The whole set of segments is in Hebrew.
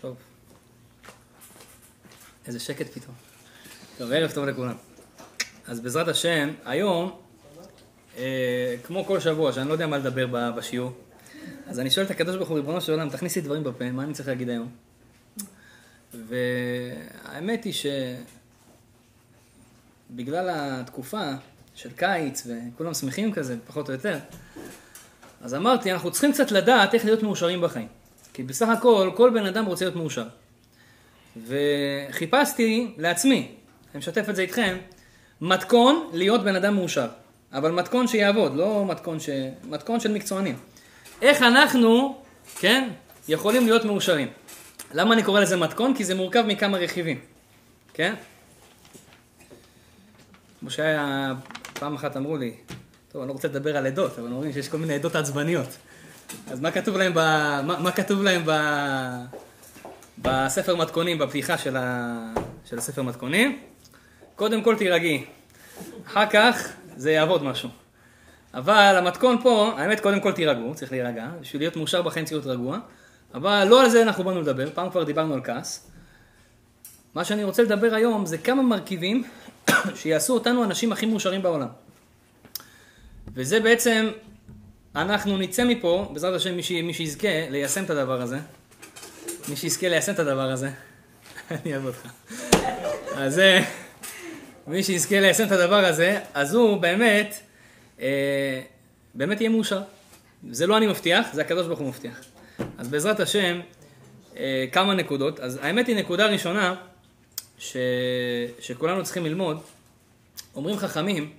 טוב. איזה שקט פתאום. טוב, ערב טוב לכולם. אז בעזרת השם, היום, אה, כמו כל שבוע, שאני לא יודע מה לדבר בשיעור, אז אני שואל את הקדוש ברוך הוא, ריבונו של עולם, תכניס לי דברים בפה, מה אני צריך להגיד היום? והאמת היא שבגלל התקופה של קיץ, וכולם שמחים כזה, פחות או יותר, אז אמרתי, אנחנו צריכים קצת לדעת איך להיות מאושרים בחיים. כי בסך הכל, כל בן אדם רוצה להיות מאושר. וחיפשתי לעצמי, אני משתף את זה איתכם, מתכון להיות בן אדם מאושר. אבל מתכון שיעבוד, לא מתכון, ש... מתכון של מקצוענים. איך אנחנו, כן, יכולים להיות מאושרים. למה אני קורא לזה מתכון? כי זה מורכב מכמה רכיבים, כן? כמו שהיה, פעם אחת אמרו לי, טוב, אני לא רוצה לדבר על עדות, אבל אומרים שיש כל מיני עדות עצבניות. אז מה כתוב להם, ב... מה, מה כתוב להם ב... בספר מתכונים, בפתיחה של, ה... של הספר מתכונים? קודם כל תירגעי, אחר כך זה יעבוד משהו. אבל המתכון פה, האמת קודם כל תירגעו, צריך להירגע, בשביל להיות מאושר בחיים צריך להיות רגוע, אבל לא על זה אנחנו באנו לדבר, פעם כבר דיברנו על כעס. מה שאני רוצה לדבר היום זה כמה מרכיבים שיעשו אותנו אנשים הכי מאושרים בעולם. וזה בעצם, אנחנו נצא מפה, בעזרת השם מי, ש... מי שיזכה ליישם את הדבר הזה, מי שיזכה ליישם את הדבר הזה, אני אוהב אותך. אז זה, מי שיזכה ליישם את הדבר הזה, אז הוא באמת, אה, באמת יהיה מאושר. זה לא אני מבטיח, זה הקדוש ברוך הוא מבטיח. אז בעזרת השם, אה, כמה נקודות. אז האמת היא, נקודה ראשונה, ש... שכולנו צריכים ללמוד, אומרים חכמים,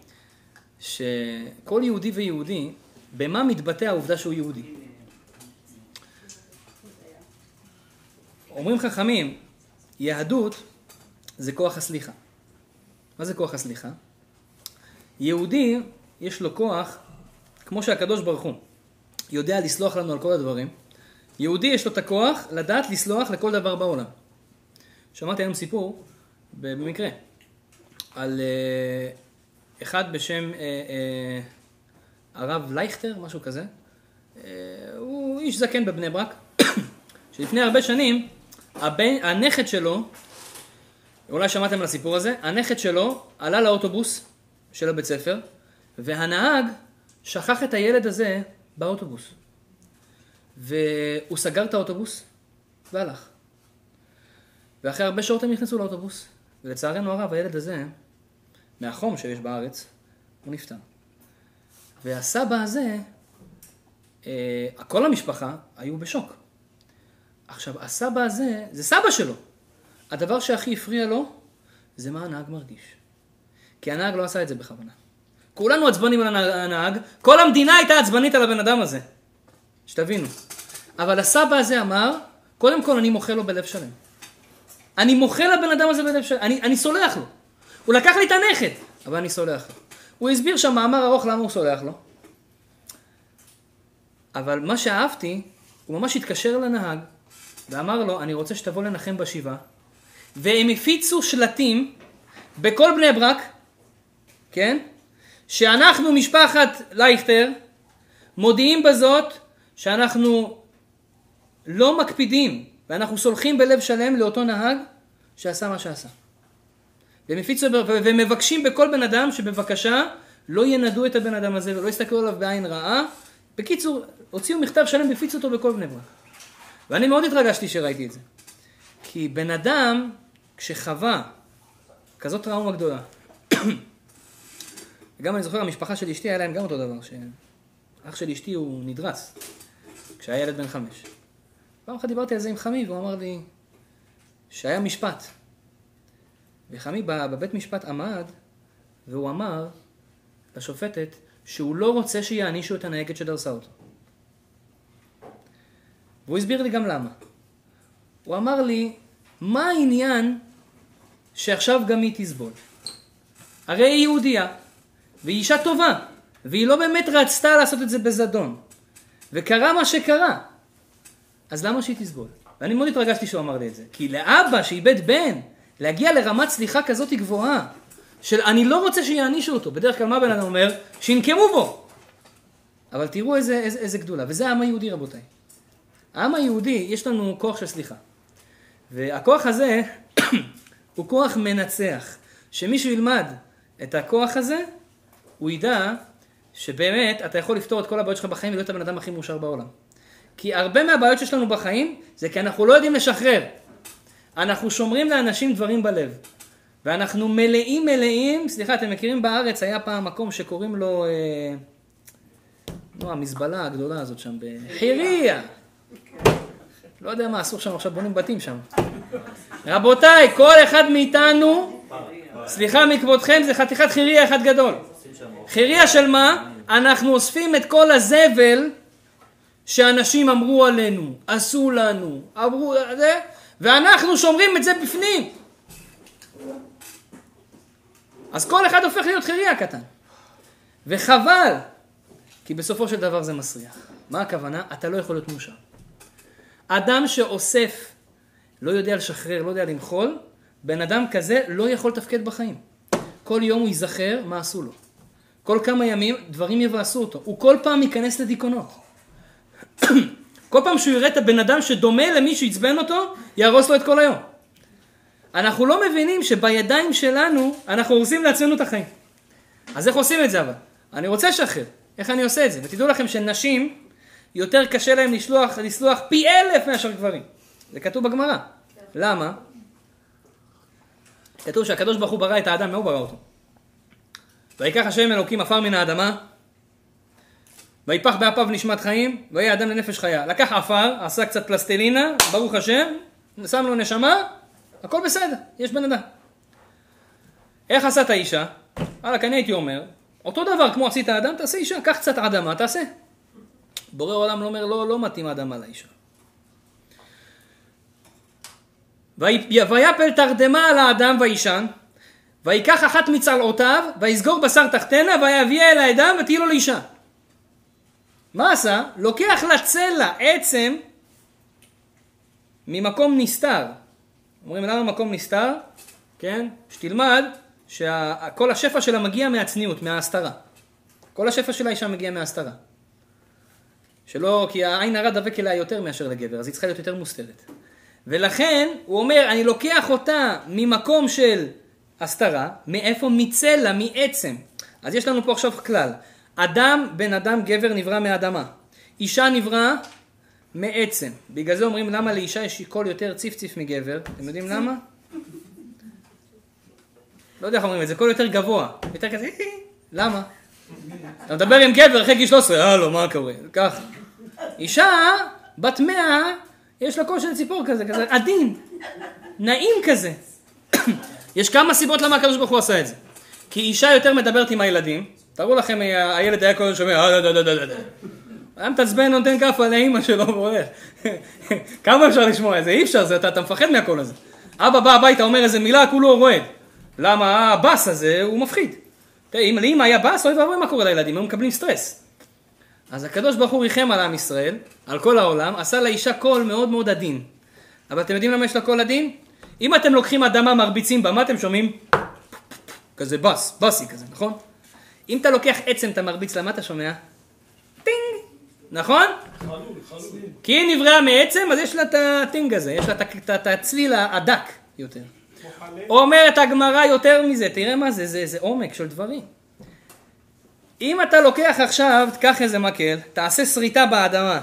שכל יהודי ויהודי, במה מתבטא העובדה שהוא יהודי? אומרים חכמים, יהדות זה כוח הסליחה. מה זה כוח הסליחה? יהודי, יש לו כוח, כמו שהקדוש ברוך הוא יודע לסלוח לנו על כל הדברים, יהודי יש לו את הכוח לדעת לסלוח לכל דבר בעולם. שמעתי היום סיפור, במקרה, על uh, אחד בשם uh, uh, הרב לייכטר, משהו כזה. Uh, הוא איש זקן בבני ברק, שלפני הרבה שנים, הבן, הנכד שלו, אולי שמעתם על הסיפור הזה, הנכד שלו עלה לאוטובוס של הבית ספר, והנהג שכח את הילד הזה באוטובוס. והוא סגר את האוטובוס והלך. ואחרי הרבה שעות הם נכנסו לאוטובוס, ולצערנו הרב, הילד הזה, מהחום שיש בארץ, הוא נפטר. והסבא הזה, אה, כל המשפחה היו בשוק. עכשיו, הסבא הזה, זה סבא שלו. הדבר שהכי הפריע לו, זה מה הנהג מרגיש. כי הנהג לא עשה את זה בכוונה. כולנו עצבנים על הנהג, כל המדינה הייתה עצבנית על הבן אדם הזה. שתבינו. אבל הסבא הזה אמר, קודם כל אני מוחל לו בלב שלם. אני מוחל לבן אדם הזה בלב שלם, אני, אני סולח לו. הוא לקח לי את הנכד, אבל אני סולח לו. הוא הסביר שם מאמר ארוך למה הוא סולח לו. אבל מה שאהבתי, הוא ממש התקשר לנהג ואמר לו, אני רוצה שתבוא לנחם בשבעה. והם הפיצו שלטים בכל בני ברק, כן? שאנחנו משפחת לייכטר מודיעים בזאת שאנחנו לא מקפידים ואנחנו סולחים בלב שלם לאותו נהג שעשה מה שעשה. ומפיצו, ומבקשים בכל בן אדם שבבקשה לא ינדו את הבן אדם הזה ולא יסתכלו עליו בעין רעה. בקיצור, הוציאו מכתב שלם והפיצו אותו בכל בני ברק. ואני מאוד התרגשתי שראיתי את זה. כי בן אדם, כשחווה כזאת טראומה גדולה, וגם אני זוכר, המשפחה של אשתי היה להם גם אותו דבר, שאח של אשתי הוא נדרס, כשהיה ילד בן חמש. פעם אחת דיברתי על זה עם חמי, והוא אמר לי שהיה משפט. וחמי בבית משפט עמד, והוא אמר לשופטת שהוא לא רוצה שיענישו את הנהגת שדרסה אותו. והוא הסביר לי גם למה. הוא אמר לי, מה העניין שעכשיו גם היא תסבול? הרי היא יהודייה, והיא אישה טובה, והיא לא באמת רצתה לעשות את זה בזדון. וקרה מה שקרה. אז למה שהיא תסבול? ואני מאוד התרגשתי שהוא אמר לי את זה. כי לאבא שאיבד בן, להגיע לרמת סליחה כזאת גבוהה, של אני לא רוצה שיענישו אותו. בדרך כלל מה בן אדם אומר? שינקמו בו. אבל תראו איזה, איזה, איזה גדולה. וזה העם היהודי רבותיי. העם היהודי, יש לנו כוח של סליחה. והכוח הזה הוא כוח מנצח. שמישהו ילמד את הכוח הזה, הוא ידע שבאמת אתה יכול לפתור את כל הבעיות שלך בחיים ולהיות הבן אדם הכי מאושר בעולם. כי הרבה מהבעיות שיש לנו בחיים זה כי אנחנו לא יודעים לשחרר. אנחנו שומרים לאנשים דברים בלב. ואנחנו מלאים מלאים, סליחה, אתם מכירים בארץ, היה פעם מקום שקוראים לו, אה, נו, המזבלה הגדולה הזאת שם, בחירייה. לא יודע מה, אסור שם, עכשיו בונים בתים שם. רבותיי, כל אחד מאיתנו, סליחה מכבודכם, זה חתיכת חירייה אחד גדול. חירייה של מה? אנחנו אוספים את כל הזבל שאנשים אמרו עלינו, עשו לנו, אמרו, זה, ואנחנו שומרים את זה בפנים. אז כל אחד הופך להיות חירייה קטן. וחבל, כי בסופו של דבר זה מסריח. מה הכוונה? אתה לא יכול להיות מאושר. אדם שאוסף, לא יודע לשחרר, לא יודע למחול, בן אדם כזה לא יכול לתפקד בחיים. כל יום הוא ייזכר מה עשו לו. כל כמה ימים דברים יבאסו אותו. הוא כל פעם ייכנס לדיכאונות. כל פעם שהוא יראה את הבן אדם שדומה למי שעצבן אותו, יהרוס לו את כל היום. אנחנו לא מבינים שבידיים שלנו אנחנו הורסים לעצמנו את החיים. אז איך עושים את זה אבל? אני רוצה לשחרר. איך אני עושה את זה? ותדעו לכם שנשים, יותר קשה להם לשלוח, לסלוח פי אלף מאשר גברים. זה כתוב בגמרא. למה? כתוב שהקדוש ברוך הוא ברא את האדם, מה הוא ברא אותו? ויקח השם אלוקים עפר מן האדמה, ויפח באפיו נשמת חיים, ויהיה אדם לנפש חיה. לקח עפר, עשה קצת פלסטלינה, ברוך השם, שם לו נשמה, הכל בסדר, יש בן אדם. איך עשה את האישה? וואלכ, אני הייתי אומר, אותו דבר כמו עשית אדם, תעשה אישה, קח קצת אדמה, תעשה. בורא עולם לא אומר, לא, לא מתאים אדמה לאישה. ויפל תרדמה על האדם וישן, ויקח אחת מצלעותיו, ויסגור בשר תחתנה, ויביאה אל האדם ותהיה לו לאישה. מה עשה? לוקח לצלע עצם ממקום נסתר. אומרים למה מקום נסתר? כן? שתלמד שכל השפע שלה מגיע מהצניעות, מההסתרה. כל השפע של האישה מגיע מההסתרה. שלא, כי העין הרע דבק אליה יותר מאשר לגבר, אז היא צריכה להיות יותר מוסתרת. ולכן, הוא אומר, אני לוקח אותה ממקום של הסתרה, מאיפה? מצלע, מעצם. אז יש לנו פה עכשיו כלל. אדם, בן אדם, גבר נברא מאדמה. אישה נברא מעצם. בגלל זה אומרים למה לאישה יש קול יותר ציפציף מגבר. אתם יודעים למה? לא יודע איך אומרים את זה, קול יותר גבוה. יותר כזה, למה? אתה מדבר עם גבר אחרי גיל 13, הלו, מה קורה? ככה. אישה, בת מאה, יש לה קול של ציפור כזה, כזה עדין, נעים כזה. יש כמה סיבות למה הקדוש ברוך הוא עשה את זה. כי אישה יותר מדברת עם הילדים, תארו לכם, הילד היה כל שומע, היה מתעצבן, נותן כאפה לאימא שלו והולך. כמה אפשר לשמוע את זה? אי אפשר, זה, אתה, אתה מפחד מהקול הזה. אבא בא הביתה, אומר איזה מילה, כולו רועד. למה הבאס הזה הוא מפחיד. אם לאמא היה באס, אוי ואבוי מה קורה לילדים, הם מקבלים סטרס. אז הקדוש ברוך הוא ריחם על עם ישראל, על כל העולם, עשה לאישה קול מאוד מאוד עדין. אבל אתם יודעים למה יש לה קול עדין? אם אתם לוקחים אדמה מרביצים בה, מה אתם שומעים? כזה בס, בסי כזה, נכון? אם אתה לוקח עצם, אתה מרביץ לה, מה אתה שומע? טינג, נכון? כי היא נבראה מעצם, אז יש לה את הטינג הזה, יש לה את הצליל הדק יותר. אומרת הגמרא יותר מזה, תראה מה זה, זה, זה עומק של דברים. אם אתה לוקח עכשיו, תקח איזה מקל, תעשה שריטה באדמה.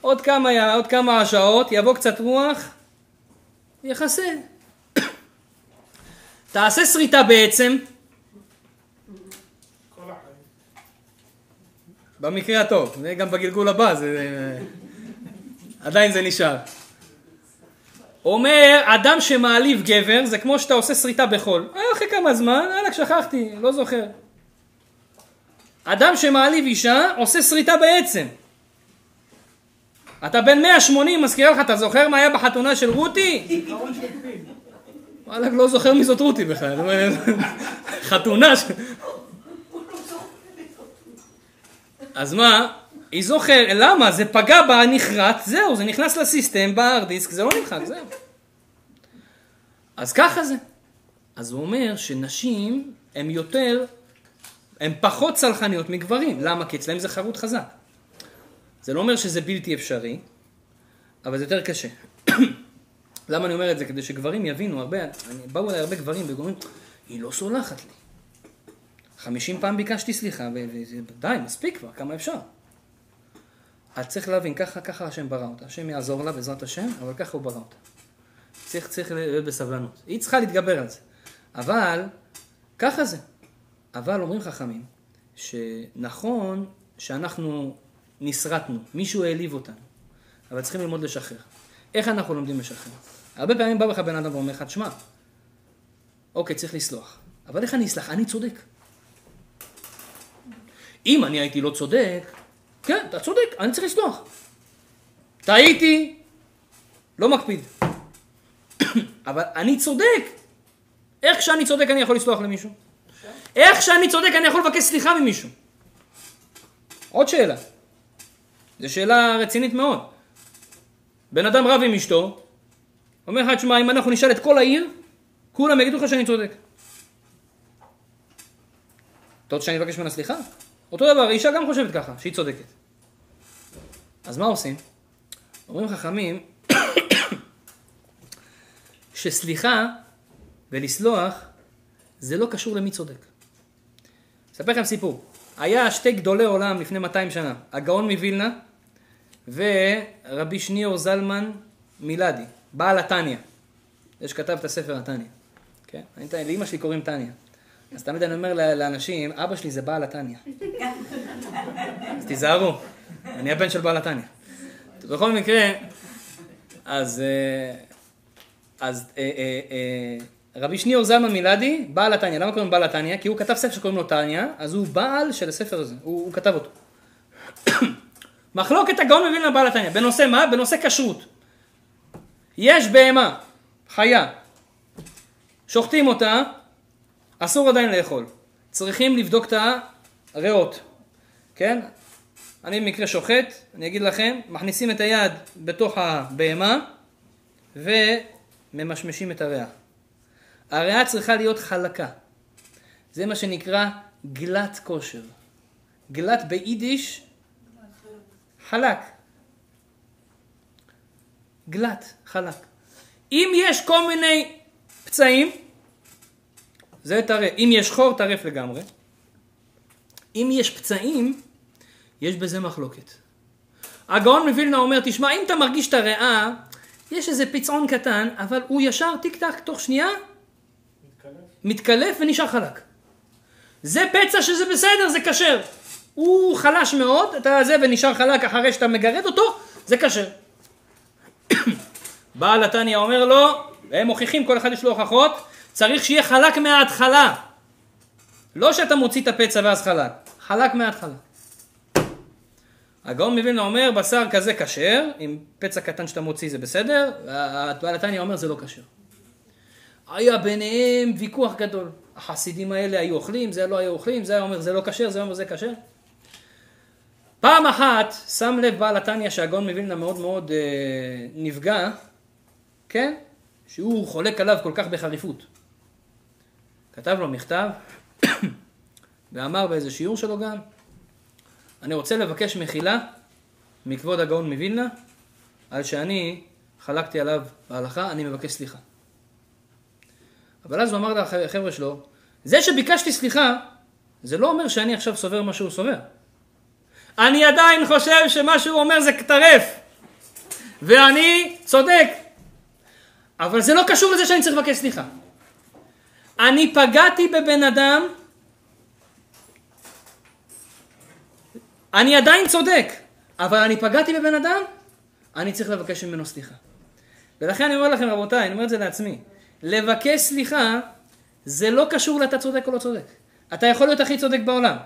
עוד כמה, עוד כמה שעות, יבוא קצת רוח, יכסה. תעשה שריטה בעצם. במקרה הטוב, זה גם בגלגול הבא, זה... עדיין זה נשאר. אומר, אדם שמעליב גבר, זה כמו שאתה עושה שריטה בחול. אה, אחרי כמה זמן, יאללה, שכחתי, לא זוכר. אדם שמעליב אישה, עושה שריטה בעצם. אתה בן 180, מזכירה לך, אתה זוכר מה היה בחתונה של רותי? וואלה, לא זוכר מי זאת רותי בכלל. חתונה ש... אז מה? היא זוכר, למה? זה פגע בה, נחרט, זהו, זה נכנס לסיסטם, בהארד דיסק, זה לא נמחק, זהו. אז ככה זה. אז הוא אומר שנשים הן יותר, הן פחות צלחניות מגברים. למה? כי אצלהם זה חרוט חזק. זה לא אומר שזה בלתי אפשרי, אבל זה יותר קשה. למה אני אומר את זה? כדי שגברים יבינו, הרבה, אני, באו אליי הרבה גברים ואומרים, היא לא סולחת לי. חמישים פעם ביקשתי סליחה, ודי, מספיק כבר, כמה אפשר. את צריך להבין, ככה, ככה השם ברא אותה. השם יעזור לה בעזרת השם, אבל ככה הוא ברא אותה. צריך, צריך להיות בסבלנות. היא צריכה להתגבר על זה. אבל, ככה זה. אבל אומרים חכמים, שנכון שאנחנו נסרטנו, מישהו העליב אותנו, אבל צריכים ללמוד לשחרר. איך אנחנו לומדים לשחרר? הרבה פעמים בא לך בן אדם ואומר לך, תשמע, אוקיי, צריך לסלוח, אבל איך אני אסלח? אני צודק. אם אני הייתי לא צודק, כן, אתה צודק, אני צריך לסלוח. טעיתי, לא מקפיד. אבל אני צודק. איך שאני צודק אני יכול לסלוח למישהו? איך שאני צודק אני יכול לבקש סליחה ממישהו? עוד שאלה. זו שאלה רצינית מאוד. בן אדם רב עם אשתו, אומר לך, תשמע, אם אנחנו נשאל את כל העיר, כולם יגידו לך שאני צודק. אתה רוצה שאני אבקש ממנה סליחה? אותו דבר, אישה גם חושבת ככה, שהיא צודקת. אז מה עושים? אומרים חכמים שסליחה ולסלוח זה לא קשור למי צודק. אספר לכם סיפור. היה שתי גדולי עולם לפני 200 שנה, הגאון מווילנה ורבי שניאור זלמן מילדי, בעל התניא. זה שכתב את הספר התניא. כן? לאימא שלי קוראים תניא. אז תמיד אני אומר לאנשים, אבא שלי זה בעל התניא. אז תיזהרו, אני הבן של בעל התניא. בכל מקרה, אז, אה, אז אה, אה, רבי שניאור זלמן מילדי, בעל התניא. למה קוראים בעל התניא? כי הוא כתב ספר שקוראים לו תניא, אז הוא בעל של הספר הזה, הוא, הוא כתב אותו. מחלוקת הגאון מבין לבעל התניא. בנושא מה? בנושא כשרות. יש בהמה, חיה, שוחטים אותה, אסור עדיין לאכול. צריכים לבדוק את הריאות, כן? אני במקרה שוחט, אני אגיד לכם, מכניסים את היד בתוך הבהמה וממשמשים את הריאה. הריאה צריכה להיות חלקה. זה מה שנקרא גלת כושר. גלת ביידיש חלק. גלת, חלק. אם יש כל מיני פצעים, זה טרף. אם יש חור, טרף לגמרי. אם יש פצעים, יש בזה מחלוקת. הגאון מווילנה אומר, תשמע, אם אתה מרגיש את הריאה, יש איזה פצעון קטן, אבל הוא ישר טיק טק, תוך שנייה, מתקלף, מתקלף ונשאר חלק. זה פצע שזה בסדר, זה כשר. הוא חלש מאוד, אתה זה ונשאר חלק אחרי שאתה מגרד אותו, זה כשר. בעל התניא אומר לו, והם מוכיחים, כל אחד יש לו הוכחות, צריך שיהיה חלק מההתחלה. לא שאתה מוציא את הפצע ואז חלק, חלק מההתחלה. הגאון מווילנה אומר, בשר כזה כשר, עם פצע קטן שאתה מוציא זה בסדר, בעל התניא אומר זה לא כשר. היה ביניהם ויכוח גדול. החסידים האלה היו אוכלים, זה לא היו אוכלים, זה היה אומר זה לא כשר, זה אומר זה כשר. פעם אחת שם לב בעל התניא שהגאון מווילנה מאוד מאוד אה, נפגע, כן? שהוא חולק עליו כל כך בחריפות. כתב לו מכתב ואמר באיזה שיעור שלו גם, אני רוצה לבקש מחילה מכבוד הגאון מווילנה על שאני חלקתי עליו בהלכה, אני מבקש סליחה. אבל אז הוא אמר לחבר'ה שלו, זה שביקשתי סליחה, זה לא אומר שאני עכשיו סובר מה שהוא סובר. אני עדיין חושב שמה שהוא אומר זה טרף, ואני צודק. אבל זה לא קשור לזה שאני צריך לבקש סליחה. אני פגעתי בבן אדם, אני עדיין צודק, אבל אני פגעתי בבן אדם, אני צריך לבקש ממנו סליחה. ולכן אני אומר לכם רבותיי, אני אומר את זה לעצמי, לבקש סליחה זה לא קשור לאתה צודק או לא צודק. אתה יכול להיות הכי צודק בעולם.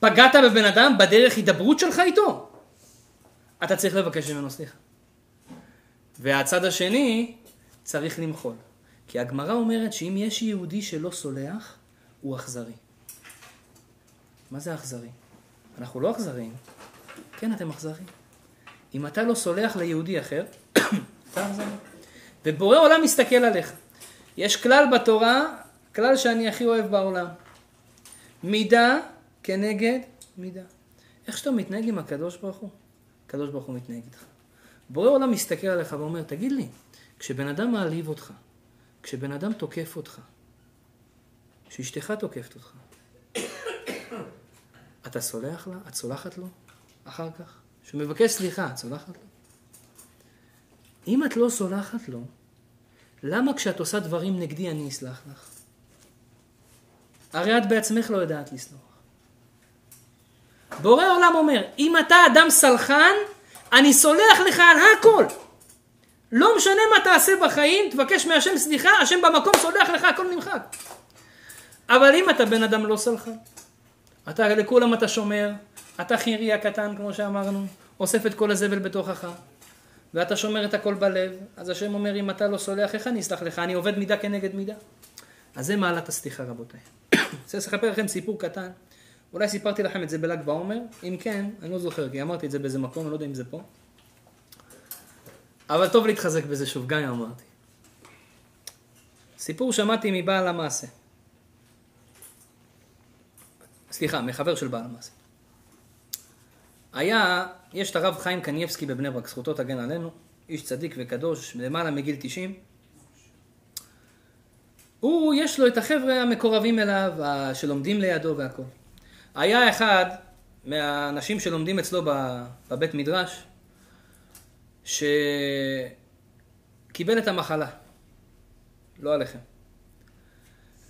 פגעת בבן אדם בדרך הידברות שלך איתו, אתה צריך לבקש ממנו סליחה. והצד השני צריך למחול. כי הגמרא אומרת שאם יש יהודי שלא סולח, הוא אכזרי. מה זה אכזרי? אנחנו לא אכזריים. כן, אתם אכזריים. אם אתה לא סולח ליהודי אחר, אתה אכזרי. ובורא עולם מסתכל עליך. יש כלל בתורה, כלל שאני הכי אוהב בעולם. מידה כנגד מידה. איך שאתה מתנהג עם הקדוש ברוך הוא, הקדוש ברוך הוא מתנהג איתך. בורא עולם מסתכל עליך ואומר, תגיד לי, כשבן אדם מעליב אותך, כשבן אדם תוקף אותך, כשאשתך תוקפת אותך, אתה סולח לה? את סולחת לו אחר כך? כשהוא מבקש סליחה, את סולחת לו? אם את לא סולחת לו, למה כשאת עושה דברים נגדי אני אסלח לך? הרי את בעצמך לא יודעת לסלוח. בורא עולם אומר, אם אתה אדם סלחן, אני סולח לך על הכל. לא משנה מה תעשה בחיים, תבקש מהשם סליחה, השם במקום סולח לך, הכל נמחק. אבל אם אתה בן אדם לא סלחן, אתה לכולם אתה שומר, אתה חירי הקטן כמו שאמרנו, אוסף את כל הזבל בתוכך, ואתה שומר את הכל בלב, אז השם אומר אם אתה לא סולח איך אני אסלח לך, אני עובד מידה כנגד מידה. אז זה מעלת הסליחה רבותיי. אני רוצה לספר לכם סיפור קטן, אולי סיפרתי לכם את זה בל"ג בעומר, אם כן, אני לא זוכר, כי אמרתי את זה באיזה מקום, אני לא יודע אם זה פה. אבל טוב להתחזק בזה שוב, גם אם אמרתי. סיפור שמעתי מבעל המעשה. סליחה, מחבר של בעל המעשה. היה, יש את הרב חיים קנייבסקי בבני ברק, זכותו תגן עלינו, איש צדיק וקדוש, למעלה מגיל 90. הוא, יש לו את החבר'ה המקורבים אליו, שלומדים לידו והכל. היה אחד מהאנשים שלומדים אצלו בבית מדרש, שקיבל את המחלה, לא עליכם.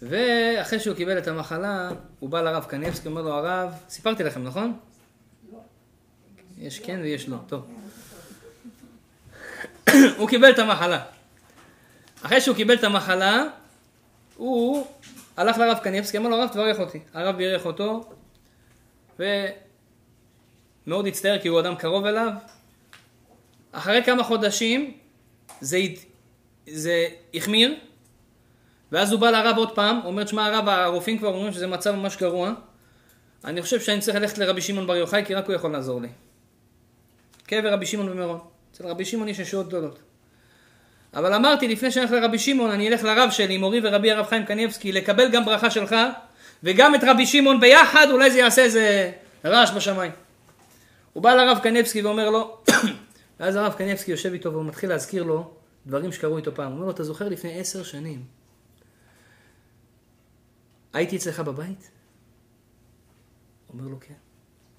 ואחרי שהוא קיבל את המחלה, הוא בא לרב קניבסקי, אומר לו, הרב, סיפרתי לכם, נכון? לא. יש כן ויש לא, טוב. הוא קיבל את המחלה. אחרי שהוא קיבל את המחלה, הוא הלך לרב קניבסקי, אמר לו, הרב, תברך אותי. הרב בירך אותו, ומאוד הצטער כי הוא אדם קרוב אליו. אחרי כמה חודשים זה, זה החמיר, ואז הוא בא לרב עוד פעם, אומר, תשמע הרב, הרופאים כבר אומרים שזה מצב ממש גרוע, אני חושב שאני צריך ללכת לרבי שמעון בר יוחאי, כי רק הוא יכול לעזור לי. קבר רבי שמעון במירון. אצל רבי שמעון יש ישועות גדולות. אבל אמרתי, לפני שאני אלך לרבי שמעון, אני אלך לרב שלי, מורי ורבי הרב חיים קניבסקי, לקבל גם ברכה שלך, וגם את רבי שמעון ביחד, אולי זה יעשה איזה רעש בשמיים. הוא בא לרב קניבסקי ואומר לו, ואז הרב קניבסקי יושב איתו והוא מתחיל להזכיר לו דברים שקרו איתו פעם. הוא אומר לו, אתה זוכר לפני עשר שנים, הייתי אצלך בבית? הוא אומר לו, כן.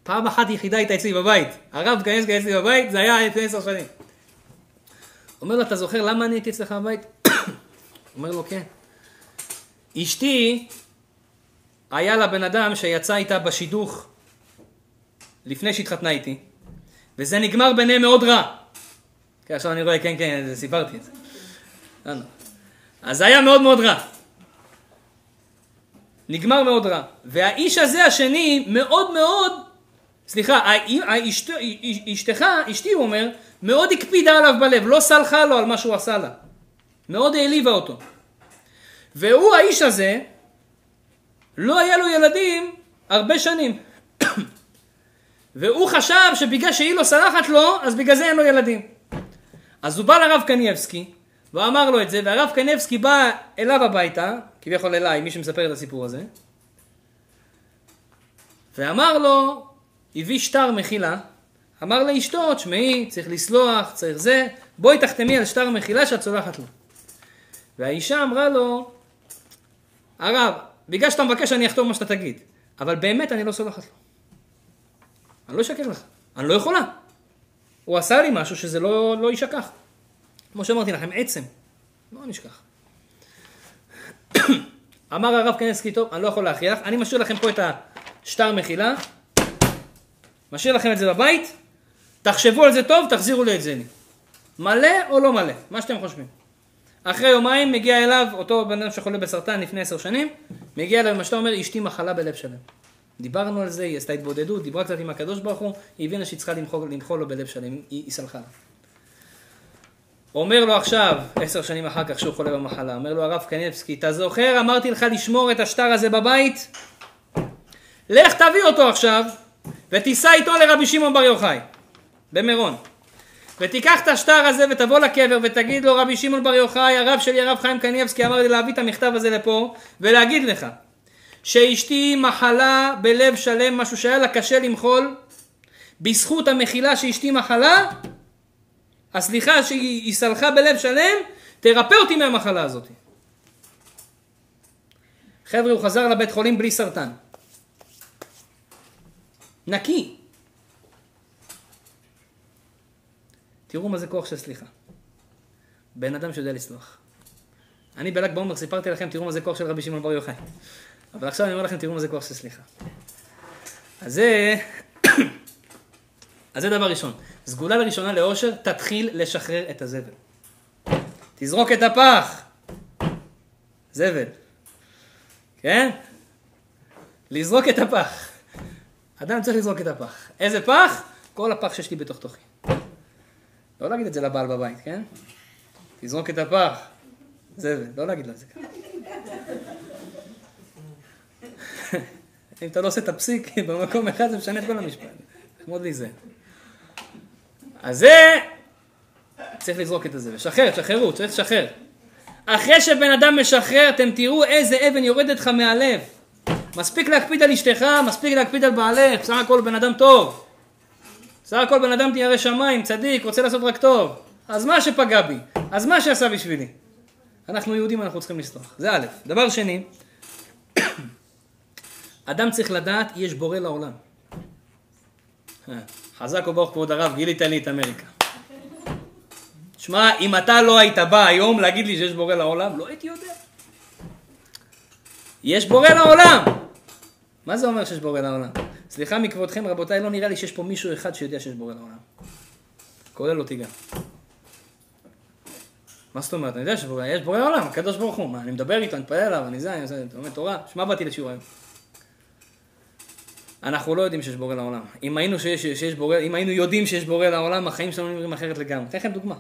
פעם אחת יחידה הייתה אצלי בבית. הרב קניבסקי אצלי בבית, זה היה לפני עשר שנים. אומר לו, אתה זוכר למה אני הייתי אצלך בבית? אומר לו, כן. אשתי, היה לה בן אדם שיצא איתה בשידוך לפני שהתחתנה איתי, וזה נגמר ביניהם מאוד רע. כן, עכשיו אני רואה, כן, כן, סיפרתי את זה. לא, לא. אז זה היה מאוד מאוד רע. נגמר מאוד רע. והאיש הזה השני מאוד מאוד, סליחה, אשתך, אשתי הוא אומר, מאוד הקפידה עליו בלב, לא סלחה לו על מה שהוא עשה לה. מאוד העליבה אותו. והוא, האיש הזה, לא היה לו ילדים הרבה שנים. והוא חשב שבגלל שהיא לא סלחת לו, אז בגלל זה אין לו ילדים. אז הוא בא לרב קניבסקי, ואמר לו את זה, והרב קניבסקי בא אליו הביתה, כביכול אליי, מי שמספר את הסיפור הזה, ואמר לו, הביא שטר מחילה, אמר לאשתו, תשמעי, צריך לסלוח, צריך זה, בואי תחתמי על שטר מחילה שאת סולחת לו. והאישה אמרה לו, הרב, בגלל שאתה מבקש אני אחתום מה שאתה תגיד, אבל באמת אני לא סולחת לו. אני לא אשקר לך, אני לא יכולה. הוא עשה לי משהו שזה לא, לא יישכח. כמו שאמרתי לכם, עצם, לא נשכח. אמר הרב קנסקי, טוב, אני לא יכול להכריח, אני משאיר לכם פה את השטר מחילה, משאיר לכם את זה בבית, תחשבו על זה טוב, תחזירו לי את זה. מלא או לא מלא, מה שאתם חושבים. אחרי יומיים מגיע אליו אותו בן אדם שחולה בסרטן לפני עשר שנים, מגיע אליו מה שאתה אומר, אשתי מחלה בלב שלם. דיברנו על זה, היא עשתה התבודדות, דיברה קצת עם הקדוש ברוך הוא, היא הבינה שהיא צריכה למחול, למחול לו בלב שלם, היא, סלחה לה. אומר לו עכשיו, עשר שנים אחר כך שהוא חולה במחלה, אומר לו הרב קניבסקי, אתה זוכר, אמרתי לך לשמור את השטר הזה בבית? לך תביא אותו עכשיו, ותיסע איתו לרבי שמעון בר יוחאי, במירון. ותיקח את השטר הזה ותבוא לקבר ותגיד לו רבי שמעון בר יוחאי, הרב שלי הרב חיים קניבסקי אמר לי להביא את המכתב הזה לפה ולהגיד לך שאשתי מחלה בלב שלם, משהו שהיה לה קשה למחול, בזכות המחילה שאשתי מחלה, הסליחה שהיא סלחה בלב שלם, תרפא אותי מהמחלה הזאת. חבר'ה, הוא חזר לבית חולים בלי סרטן. נקי. תראו מה זה כוח של סליחה. בן אדם שיודע לסלוח. אני בל"ג בעומר סיפרתי לכם, תראו מה זה כוח של רבי שמעון בר יוחאי. אבל עכשיו אני אומר לכם, תראו מה זה כוח של סליחה. אז זה... אז זה דבר ראשון. סגולה לראשונה לאושר, תתחיל לשחרר את הזבל. תזרוק את הפח. זבל. כן? לזרוק את הפח. אדם צריך לזרוק את הפח. איזה פח? כל הפח שיש לי בתוך תוכי. לא להגיד את זה לבעל בבית, כן? תזרוק את הפח. זבל, לא להגיד לו את זה ככה. אם אתה לא עושה את הפסיק במקום אחד, זה משנה את כל המשפט. נחמוד לי זה. אז זה, צריך לזרוק את זה. לשחרר, תשחררו, צריך לשחרר. אחרי שבן אדם משחרר, אתם תראו איזה אבן יורדת לך מהלב. מספיק להקפיד על אשתך, מספיק להקפיד על בעלך, בסך הכל בן אדם טוב. בסך הכל בן אדם תהיה שמיים, צדיק, רוצה לעשות רק טוב. אז מה שפגע בי? אז מה שעשה בשבילי? אנחנו יהודים, אנחנו צריכים לסלוח. זה א'. דבר שני, אדם צריך לדעת, יש בורא לעולם. אה, חזק וברוך כבוד הרב, גילית לי את אמריקה. שמע, אם אתה לא היית בא היום להגיד לי שיש בורא לעולם, לא הייתי יודע. יש בורא לעולם! מה זה אומר שיש בורא לעולם? סליחה מכבודכם רבותיי, לא נראה לי שיש פה מישהו אחד שיודע שיש בורא לעולם. כולל אותי גם. מה זאת אומרת? אני יודע שבורא, יש בורא עולם, הקדוש ברוך הוא. מה, אני מדבר איתו, אני מתפלל עליו, אני זה, אני לומד תורה, שמע באתי לשיעור היום. אנחנו לא יודעים שיש בורא לעולם. אם היינו, שיש, שיש בורא, אם היינו יודעים שיש בורא לעולם, החיים שלנו נראים אחרת לגמרי. אתן לכם דוגמה.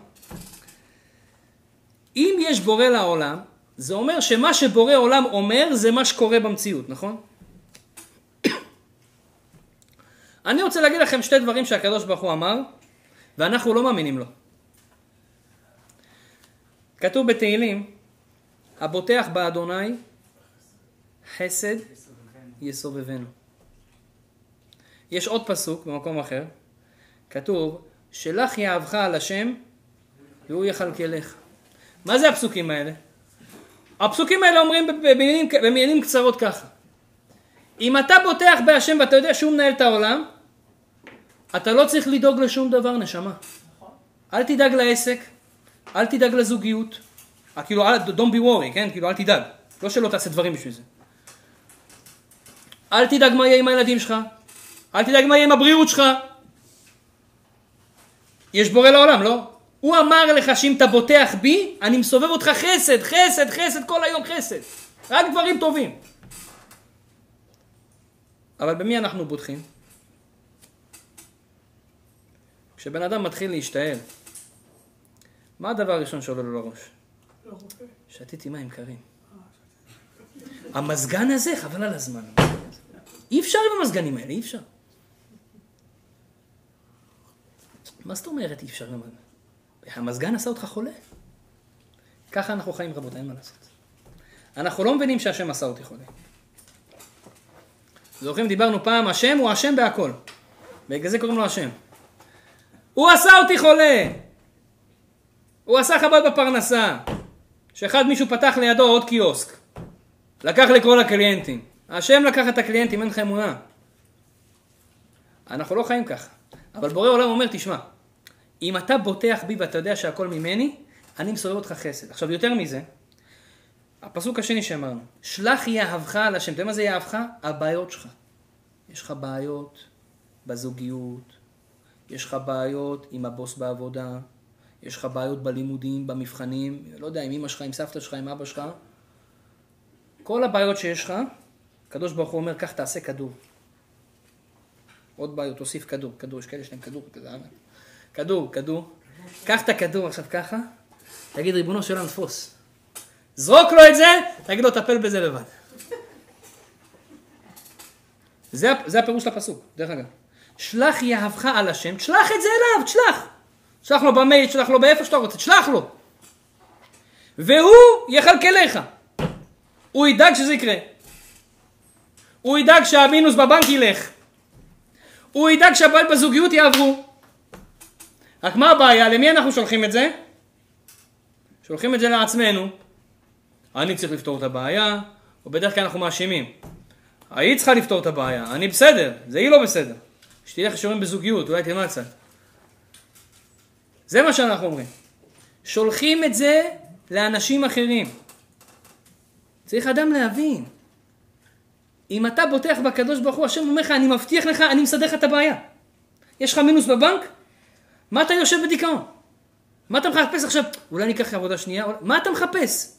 אם יש בורא לעולם, זה אומר שמה שבורא עולם אומר זה מה שקורה במציאות, נכון? אני רוצה להגיד לכם שתי דברים שהקדוש ברוך הוא אמר, ואנחנו לא מאמינים לו. כתוב בתהילים, הבוטח באדוני חסד יסובבנו. יש עוד פסוק במקום אחר, כתוב, שלח יהבך על השם והוא יכלכלך. מה זה הפסוקים האלה? הפסוקים האלה אומרים במילים, במילים קצרות ככה. אם אתה בוטח בהשם ואתה יודע שהוא מנהל את העולם, אתה לא צריך לדאוג לשום דבר, נשמה. אל תדאג לעסק, אל תדאג לזוגיות. אה, כאילו, don't be worry, כן? כאילו, אל תדאג. לא שלא תעשה דברים בשביל זה. אל תדאג מה יהיה עם הילדים שלך. אל תדאג מה יהיה עם הבריאות שלך. יש בורא לעולם, לא? הוא אמר לך שאם אתה בוטח בי, אני מסובב אותך חסד, חסד, חסד, כל היום חסד. רק דברים טובים. אבל במי אנחנו בוטחים? כשבן אדם מתחיל להשתעל, מה הדבר הראשון שעולה לו לראש? שתיתי מים קרים. המזגן הזה, חבל על הזמן. אי אפשר עם המזגנים האלה, אי אפשר. מה זאת אומרת אי אפשר עם המזגן? עשה אותך חולה. ככה אנחנו חיים רבותיי, אין מה לעשות. אנחנו לא מבינים שהשם עשה אותי חולה. זוכרים, דיברנו פעם, השם הוא השם בהכל. בגלל זה קוראים לו השם. הוא עשה אותי חולה. הוא עשה בעיות בפרנסה. שאחד מישהו פתח לידו עוד קיוסק. לקח לכל הקליינטים. השם לקח את הקליינטים, אין לך אמונה. אנחנו לא חיים ככה. אבל בורא עולם אומר, תשמע, אם אתה בוטח בי ואתה יודע שהכל ממני, אני מסובב אותך חסד. עכשיו, יותר מזה, הפסוק השני שאמרנו, שלח יהבך על השם. אתה יודע מה זה יהבך? הבעיות שלך. יש לך בעיות בזוגיות, יש לך בעיות עם הבוס בעבודה, יש לך בעיות בלימודים, במבחנים, לא יודע, עם אמא שלך, עם סבתא שלך, עם אבא שלך. כל הבעיות שיש לך, הקדוש ברוך הוא אומר, קח תעשה כדור. עוד בעיות, תוסיף כדור, כדור, יש כאלה שלהם כדור כזה, כדור, כדור. קח את הכדור עכשיו ככה, תגיד, ריבונו של עולם, תפוס. זרוק לו את זה, תגיד לו, טפל בזה לבד. זה, זה הפירוש של הפסוק, דרך אגב. שלח יהבך על השם, תשלח את זה אליו, תשלח. תשלח לו במייל, תשלח לו באיפה שאתה רוצה, תשלח לו. והוא יכלכלך. הוא ידאג שזה יקרה. הוא ידאג שהמינוס בבנק ילך. הוא ידאג שהבעיות בזוגיות יעברו. רק מה הבעיה? למי אנחנו שולחים את זה? שולחים את זה לעצמנו. אני צריך לפתור את הבעיה, או בדרך כלל אנחנו מאשימים. היא צריכה לפתור את הבעיה, אני בסדר, זה היא לא בסדר. שתלך לשיעורים בזוגיות, אולי תלמד קצת. זה מה שאנחנו אומרים. שולחים את זה לאנשים אחרים. צריך אדם להבין. אם אתה בוטח בקדוש ברוך הוא, השם אומר לך, אני מבטיח לך, אני מסדר לך את הבעיה. יש לך מינוס בבנק? מה אתה יושב בדיכאון? מה אתה מחפש עכשיו? אולי אני אקח עבודה שנייה? מה אתה מחפש?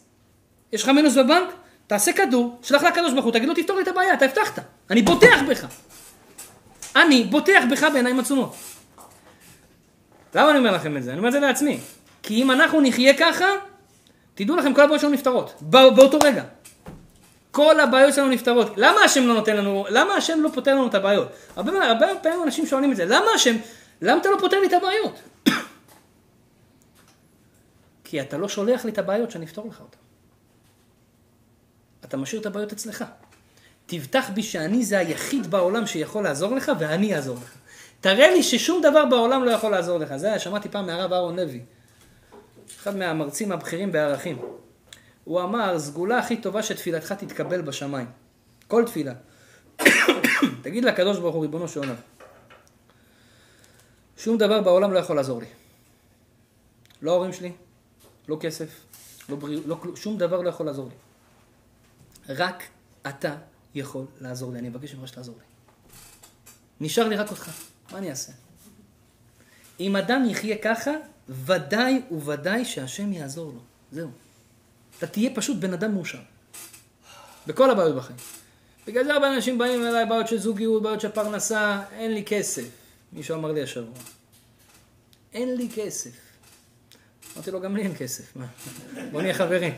יש לך מינוס בבנק? תעשה כדור, שלח לקדוש ברוך הוא, תגיד לו תפתור לי את הבעיה, אתה הבטחת. אני בוטח בך. אני בוטח בך בעיניים עצומות. למה אני אומר לכם את זה? אני אומר את זה לעצמי. כי אם אנחנו נחיה ככה, תדעו לכם, כל הבעיות שלנו נפתרות. באותו רגע. כל הבעיות שלנו נפתרות. למה השם לא נותן לנו, למה השם לא פותר לנו את הבעיות? הרבה, הרבה פעמים אנשים שואלים את זה, למה השם, למה אתה לא פותר לי את הבעיות? כי אתה לא שולח לי את הבעיות שאני אפתור לך אותן. אתה משאיר את הבעיות אצלך. תבטח בי שאני זה היחיד בעולם שיכול לעזור לך ואני אעזור לך. תראה לי ששום דבר בעולם לא יכול לעזור לך. זה שמעתי פעם מהרב אהרון לוי, אחד מהמרצים הבכירים בערכים. הוא אמר, סגולה הכי טובה שתפילתך תתקבל בשמיים. כל תפילה. תגיד לקדוש ברוך הוא, ריבונו של עולם, שום דבר בעולם לא יכול לעזור לי. לא ההורים שלי, לא כסף, לא בריאות, לא שום דבר לא יכול לעזור לי. רק אתה יכול לעזור לי, אני מבקש ממך שתעזור לי. נשאר לי רק אותך, מה אני אעשה? אם אדם יחיה ככה, ודאי וודאי שהשם יעזור לו. זהו. אתה תהיה פשוט בן אדם מאושר. בכל הבעיות בחיים. בגלל זה הרבה אנשים באים אליי, בעיות של זוגיות, בעיות של פרנסה, אין לי כסף. מישהו אמר לי השבוע. אין לי כסף. אמרתי לו, גם לי אין כסף. מה? בוא נהיה חברים.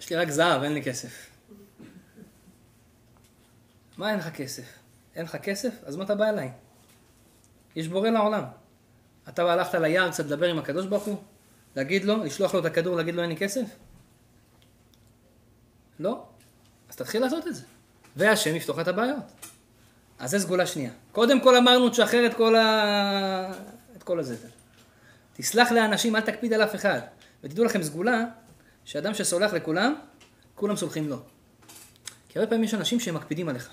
יש לי רק זהב, אין לי כסף. מה אין לך כסף? אין לך כסף? אז מה אתה בא אליי? יש בורא לעולם. אתה הלכת ליער קצת לדבר עם הקדוש ברוך הוא? להגיד לו, לשלוח לו את הכדור, להגיד לו אין לי כסף? לא. אז תתחיל לעשות את זה. והשם יפתוח את הבעיות. אז זה סגולה שנייה. קודם כל אמרנו, תשחרר את כל, ה... את כל הזבל. תסלח לאנשים, אל תקפיד על אף אחד. ותדעו לכם, סגולה, שאדם שסולח לכולם, כולם סולחים לו. כי הרבה פעמים יש אנשים שהם מקפידים עליך.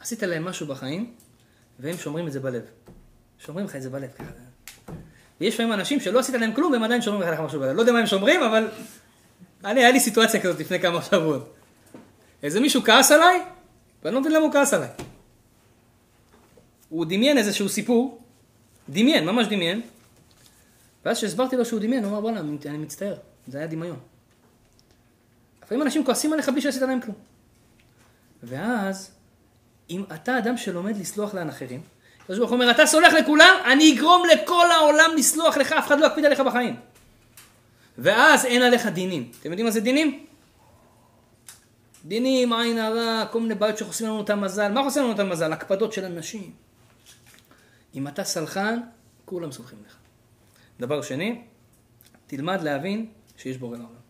עשית להם משהו בחיים, והם שומרים את זה בלב. שומרים לך את זה בלב ככה. ויש לפעמים אנשים שלא עשית להם כלום, והם עדיין שומרים לך משהו בלב. לא יודע מה הם שומרים, אבל... אני, היה לי סיטואציה כזאת לפני כמה שבועות. איזה מישהו כעס עליי, ואני לא מבין למה הוא כעס עליי. הוא דמיין איזשהו סיפור, דמיין, ממש דמיין, ואז כשהסברתי לו שהוא דמיין, הוא אמר, בוא'נה, אני מצטער, זה היה דמיון. לפעמים אנשים כועסים עליך בלי שעשית להם כלום. ואז, אם אתה אדם שלומד לסלוח לאן אחרים, הקדוש ברוך הוא אומר, אתה סולח לכולם, אני אגרום לכל העולם לסלוח לך, אף אחד לא יקפיד עליך בחיים. ואז אין עליך דינים. אתם יודעים מה זה דינים? דינים, עין הרע, כל מיני בעיות שחוסמים לנו את המזל. מה חוסם לנו את המזל? הקפדות של אנשים. אם אתה סלחן, כולם סולחים לך. דבר שני, תלמד להבין שיש בורא לעולם.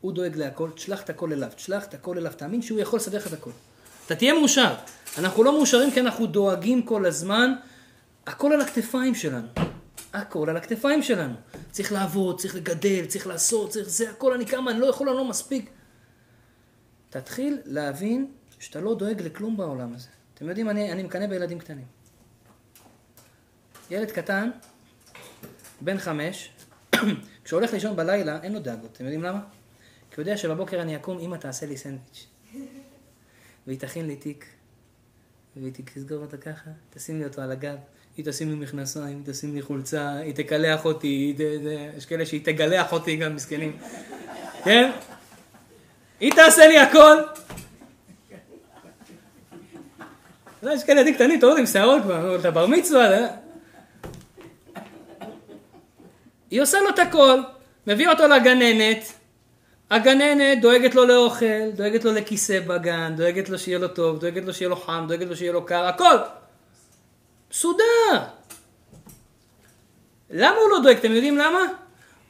הוא דואג להכל, תשלח את הכל אליו, תשלח את הכל אליו, תאמין שהוא יכול לסדר לך את הכל. אתה תהיה מאושר. אנחנו לא מאושרים כי אנחנו דואגים כל הזמן, הכל על הכתפיים שלנו. הכל על הכתפיים שלנו. צריך לעבוד, צריך לגדל, צריך לעשות, צריך זה, הכל אני כמה, אני לא יכול, אני לא מספיק. תתחיל להבין שאתה לא דואג לכלום בעולם הזה. אתם יודעים, אני, אני מקנא בילדים קטנים. ילד קטן, בן חמש, כשהוא הולך לישון בלילה, אין לו דאגות. אתם יודעים למה? כי הוא יודע שבבוקר אני אקום, אמא תעשה לי סנדוויץ'. והיא תכין לי תיק, והיא תסגור אותה ככה, תשים לי אותו על הגב, היא תשים לי מכנסיים, היא תשים לי חולצה, היא תקלח אותי. יש כאלה שהיא תגלח אותי גם, מסכנים. כן? היא תעשה לי הכל. יש כאלה ילדים קטנים, אתה עם שערות כבר, אתה בר מצווה, אה? היא עושה לו את הכל, מביא אותו לגננת, הגננת דואגת לו לאוכל, דואגת לו לכיסא בגן, דואגת לו שיהיה לו טוב, דואגת לו שיהיה לו חם, דואגת לו שיהיה לו קר, הכל. מסודר. למה הוא לא דואג? אתם יודעים למה?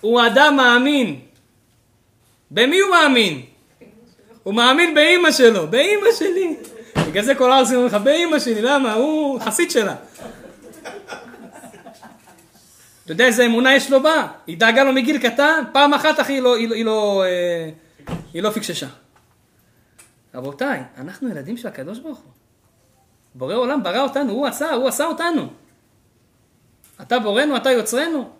הוא אדם מאמין. במי הוא מאמין? הוא מאמין באימא שלו, באימא שלי. בגלל זה כל הערסים אומרים לך, באמא שלי, למה? הוא חסיד שלה. אתה יודע איזה אמונה יש לו בה? היא דאגה לו מגיל קטן, פעם אחת אחי היא לא, היא, לא- היא לא, אה, היא לא פיקששה. רבותיי, אנחנו ילדים של הקדוש ברוך הוא. בורא עולם ברא אותנו, הוא עשה, הוא עשה אותנו. אתה בורנו, אתה יוצרנו.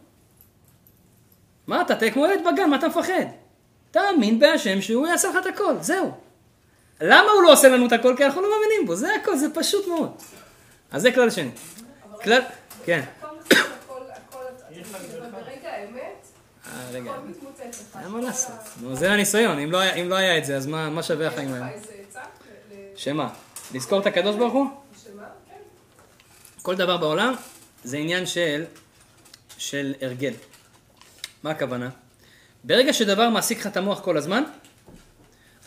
מה אתה, תהיה כמו ילד בגן, מה אתה מפחד? תאמין בהשם שהוא יעשה לך את הכל, זהו. למה הוא לא עושה לנו את הכל? כי אנחנו לא מאמינים בו, זה הכל, זה פשוט מאוד. אז זה כלל שני. כלל, כן. הכל מספיק, הכל, הכל, ברגע האמת, אה, רגע, מתמוטט לך. אין מה לעשות. נו, זה הניסיון, אם לא היה- לא את זה, אז מה שווה החיים? ל- שמה? לזכור את הקדוש ברוך הוא? כן. כל דבר בעולם זה עניין של, של הרגל. מה הכוונה? ברגע שדבר מעסיק לך את המוח כל הזמן,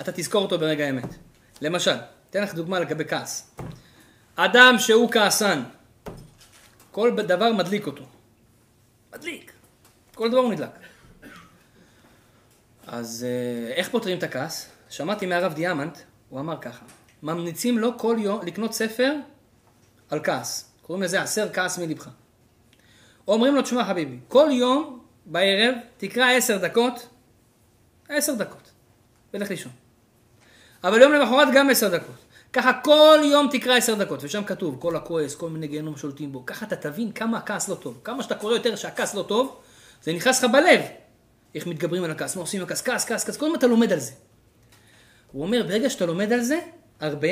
אתה תזכור אותו ברגע האמת. למשל, אתן לך דוגמה לגבי כעס. אדם שהוא כעסן, כל דבר מדליק אותו. מדליק. כל דבר הוא נדלק. אז אה, איך פותרים את הכעס? שמעתי מהרב דיאמנט, הוא אמר ככה, ממליצים לו כל יום לקנות ספר על כעס. קוראים לזה הסר כעס מלבך. אומרים לו, תשמע חביבי, כל יום בערב תקרא עשר דקות, עשר דקות, ולך לישון. אבל יום למחרת גם עשר דקות. ככה כל יום תקרא עשר דקות, ושם כתוב, כל הכועס, כל מיני גיהנום שולטים בו. ככה אתה תבין כמה הכעס לא טוב. כמה שאתה קורא יותר שהכעס לא טוב, זה נכנס לך בלב. איך מתגברים על הכעס, מה עושים עם הכעס, כעס, כעס, כעס, כל הזמן אתה לומד על זה. הוא אומר, ברגע שאתה לומד על זה, הרבה,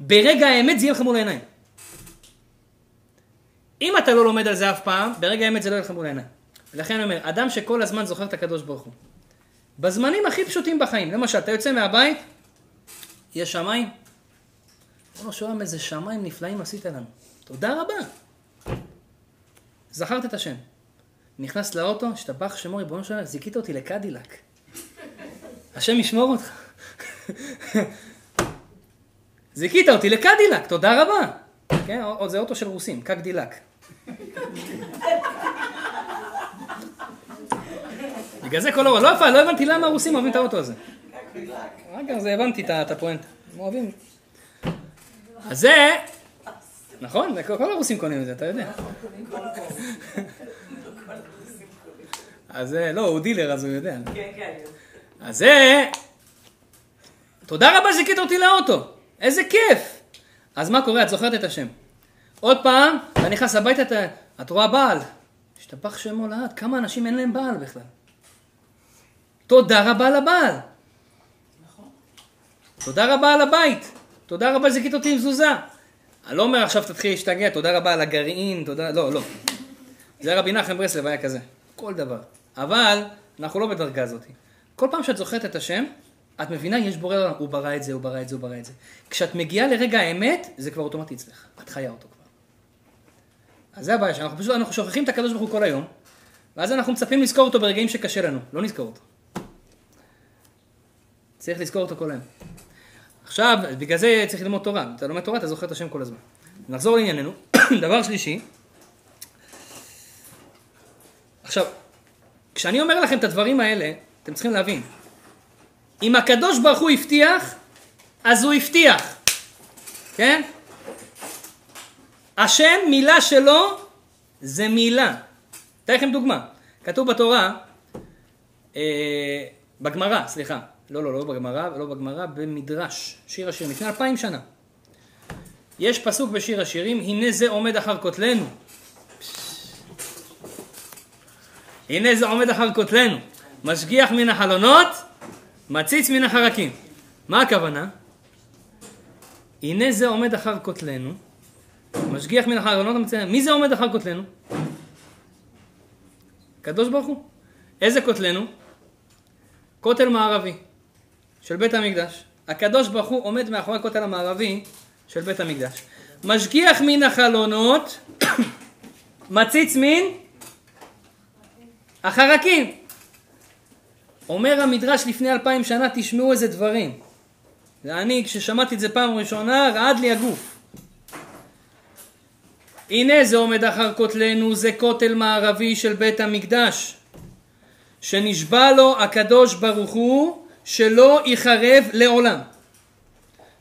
ברגע האמת זה יהיה לך מול העיניים. אם אתה לא לומד על זה אף פעם, ברגע האמת זה לא יהיה לך מול העיניים. ולכן אני אומר, אדם שכל הזמן זוכר את הקדוש ברוך הוא, בזמנים הכי פשוטים בחיים, למשל, אתה יוצא מהבית, יש שמיים, של עולם, איזה שמיים נפלאים עשית לנו. תודה רבה. זכרת את השם. נכנס לאוטו, השתבח שמו, ריבונו של זיכית אותי לקדילק. השם ישמור אותך. זיכית אותי לקדילק, תודה רבה. כן, עוד זה אוטו של רוסים, קקדילק. בגלל זה כל האוטו, לא, יפה, לא הבנתי למה הרוסים אוהבים את האוטו הזה. רגע, זה הבנתי את הפואנטה. הם אוהבים. אז זה, נכון, כל הרוסים קונים את זה, אתה יודע. אז זה, לא, הוא דילר, אז הוא יודע. אז זה, תודה רבה שזיכית אותי לאוטו, איזה כיף. אז מה קורה, את זוכרת את השם. עוד פעם, אתה נכנס הביתה, אתה- את רואה בעל. השתבח שמו לעד, כמה אנשים אין להם בעל בכלל. תודה רבה לבעל. תודה רבה על הבית. תודה רבה שזיכית אותי עם מזוזה. אני לא אומר עכשיו תתחיל להשתגע, תודה רבה על הגרעין, תודה, לא, לא. זה רבי נחם ברסלב היה כזה, כל דבר. אבל אנחנו לא בדרגה הזאת. כל פעם שאת זוכרת את השם, את מבינה, יש בורא עולם, הוא ברא את זה, הוא ברא את זה, הוא ברא את זה. כשאת מגיעה לרגע האמת, זה כבר אוטומטי אצלך, את חיה אותו כבר. אז זה הבעיה שאנחנו פשוט, אנחנו שוכחים את הקדוש ברוך הוא כל היום, ואז אנחנו מצפים לזכור אותו ברגעים שקשה לנו, לא נזכור אותו. צריך לזכור אותו כל היום. עכשיו, בגלל זה צריך ללמוד תורה. אתה לומד תורה, אתה זוכר את השם כל הזמן. נחזור לענייננו. דבר שלישי. עכשיו, כשאני אומר לכם את הדברים האלה, אתם צריכים להבין. אם הקדוש ברוך הוא הבטיח, אז הוא הבטיח. כן? השם, מילה שלו, זה מילה. אתן לכם דוגמה. כתוב בתורה, אה, בגמרא, סליחה. לא, לא, לא בגמרא, לא בגמרא, במדרש, שיר השירים, לפני אלפיים שנה. יש פסוק בשיר השירים, הנה זה עומד אחר כותלנו. הנה זה עומד אחר כותלנו. משגיח מן החלונות, מציץ מן החרקים. מה הכוונה? הנה זה עומד אחר כותלנו, משגיח מן החלונות. מי זה עומד אחר כותלנו? הקדוש ברוך הוא. איזה כותלנו? כותל מערבי של בית המקדש. הקדוש ברוך הוא עומד מאחורי הכותל המערבי של בית המקדש. משגיח מן החלונות, מציץ מן החרקים. אומר המדרש לפני אלפיים שנה, תשמעו איזה דברים. ואני, כששמעתי את זה פעם ראשונה, רעד לי הגוף. הנה זה עומד אחר כותלנו, זה כותל מערבי של בית המקדש. שנשבע לו הקדוש ברוך הוא שלא ייחרב לעולם.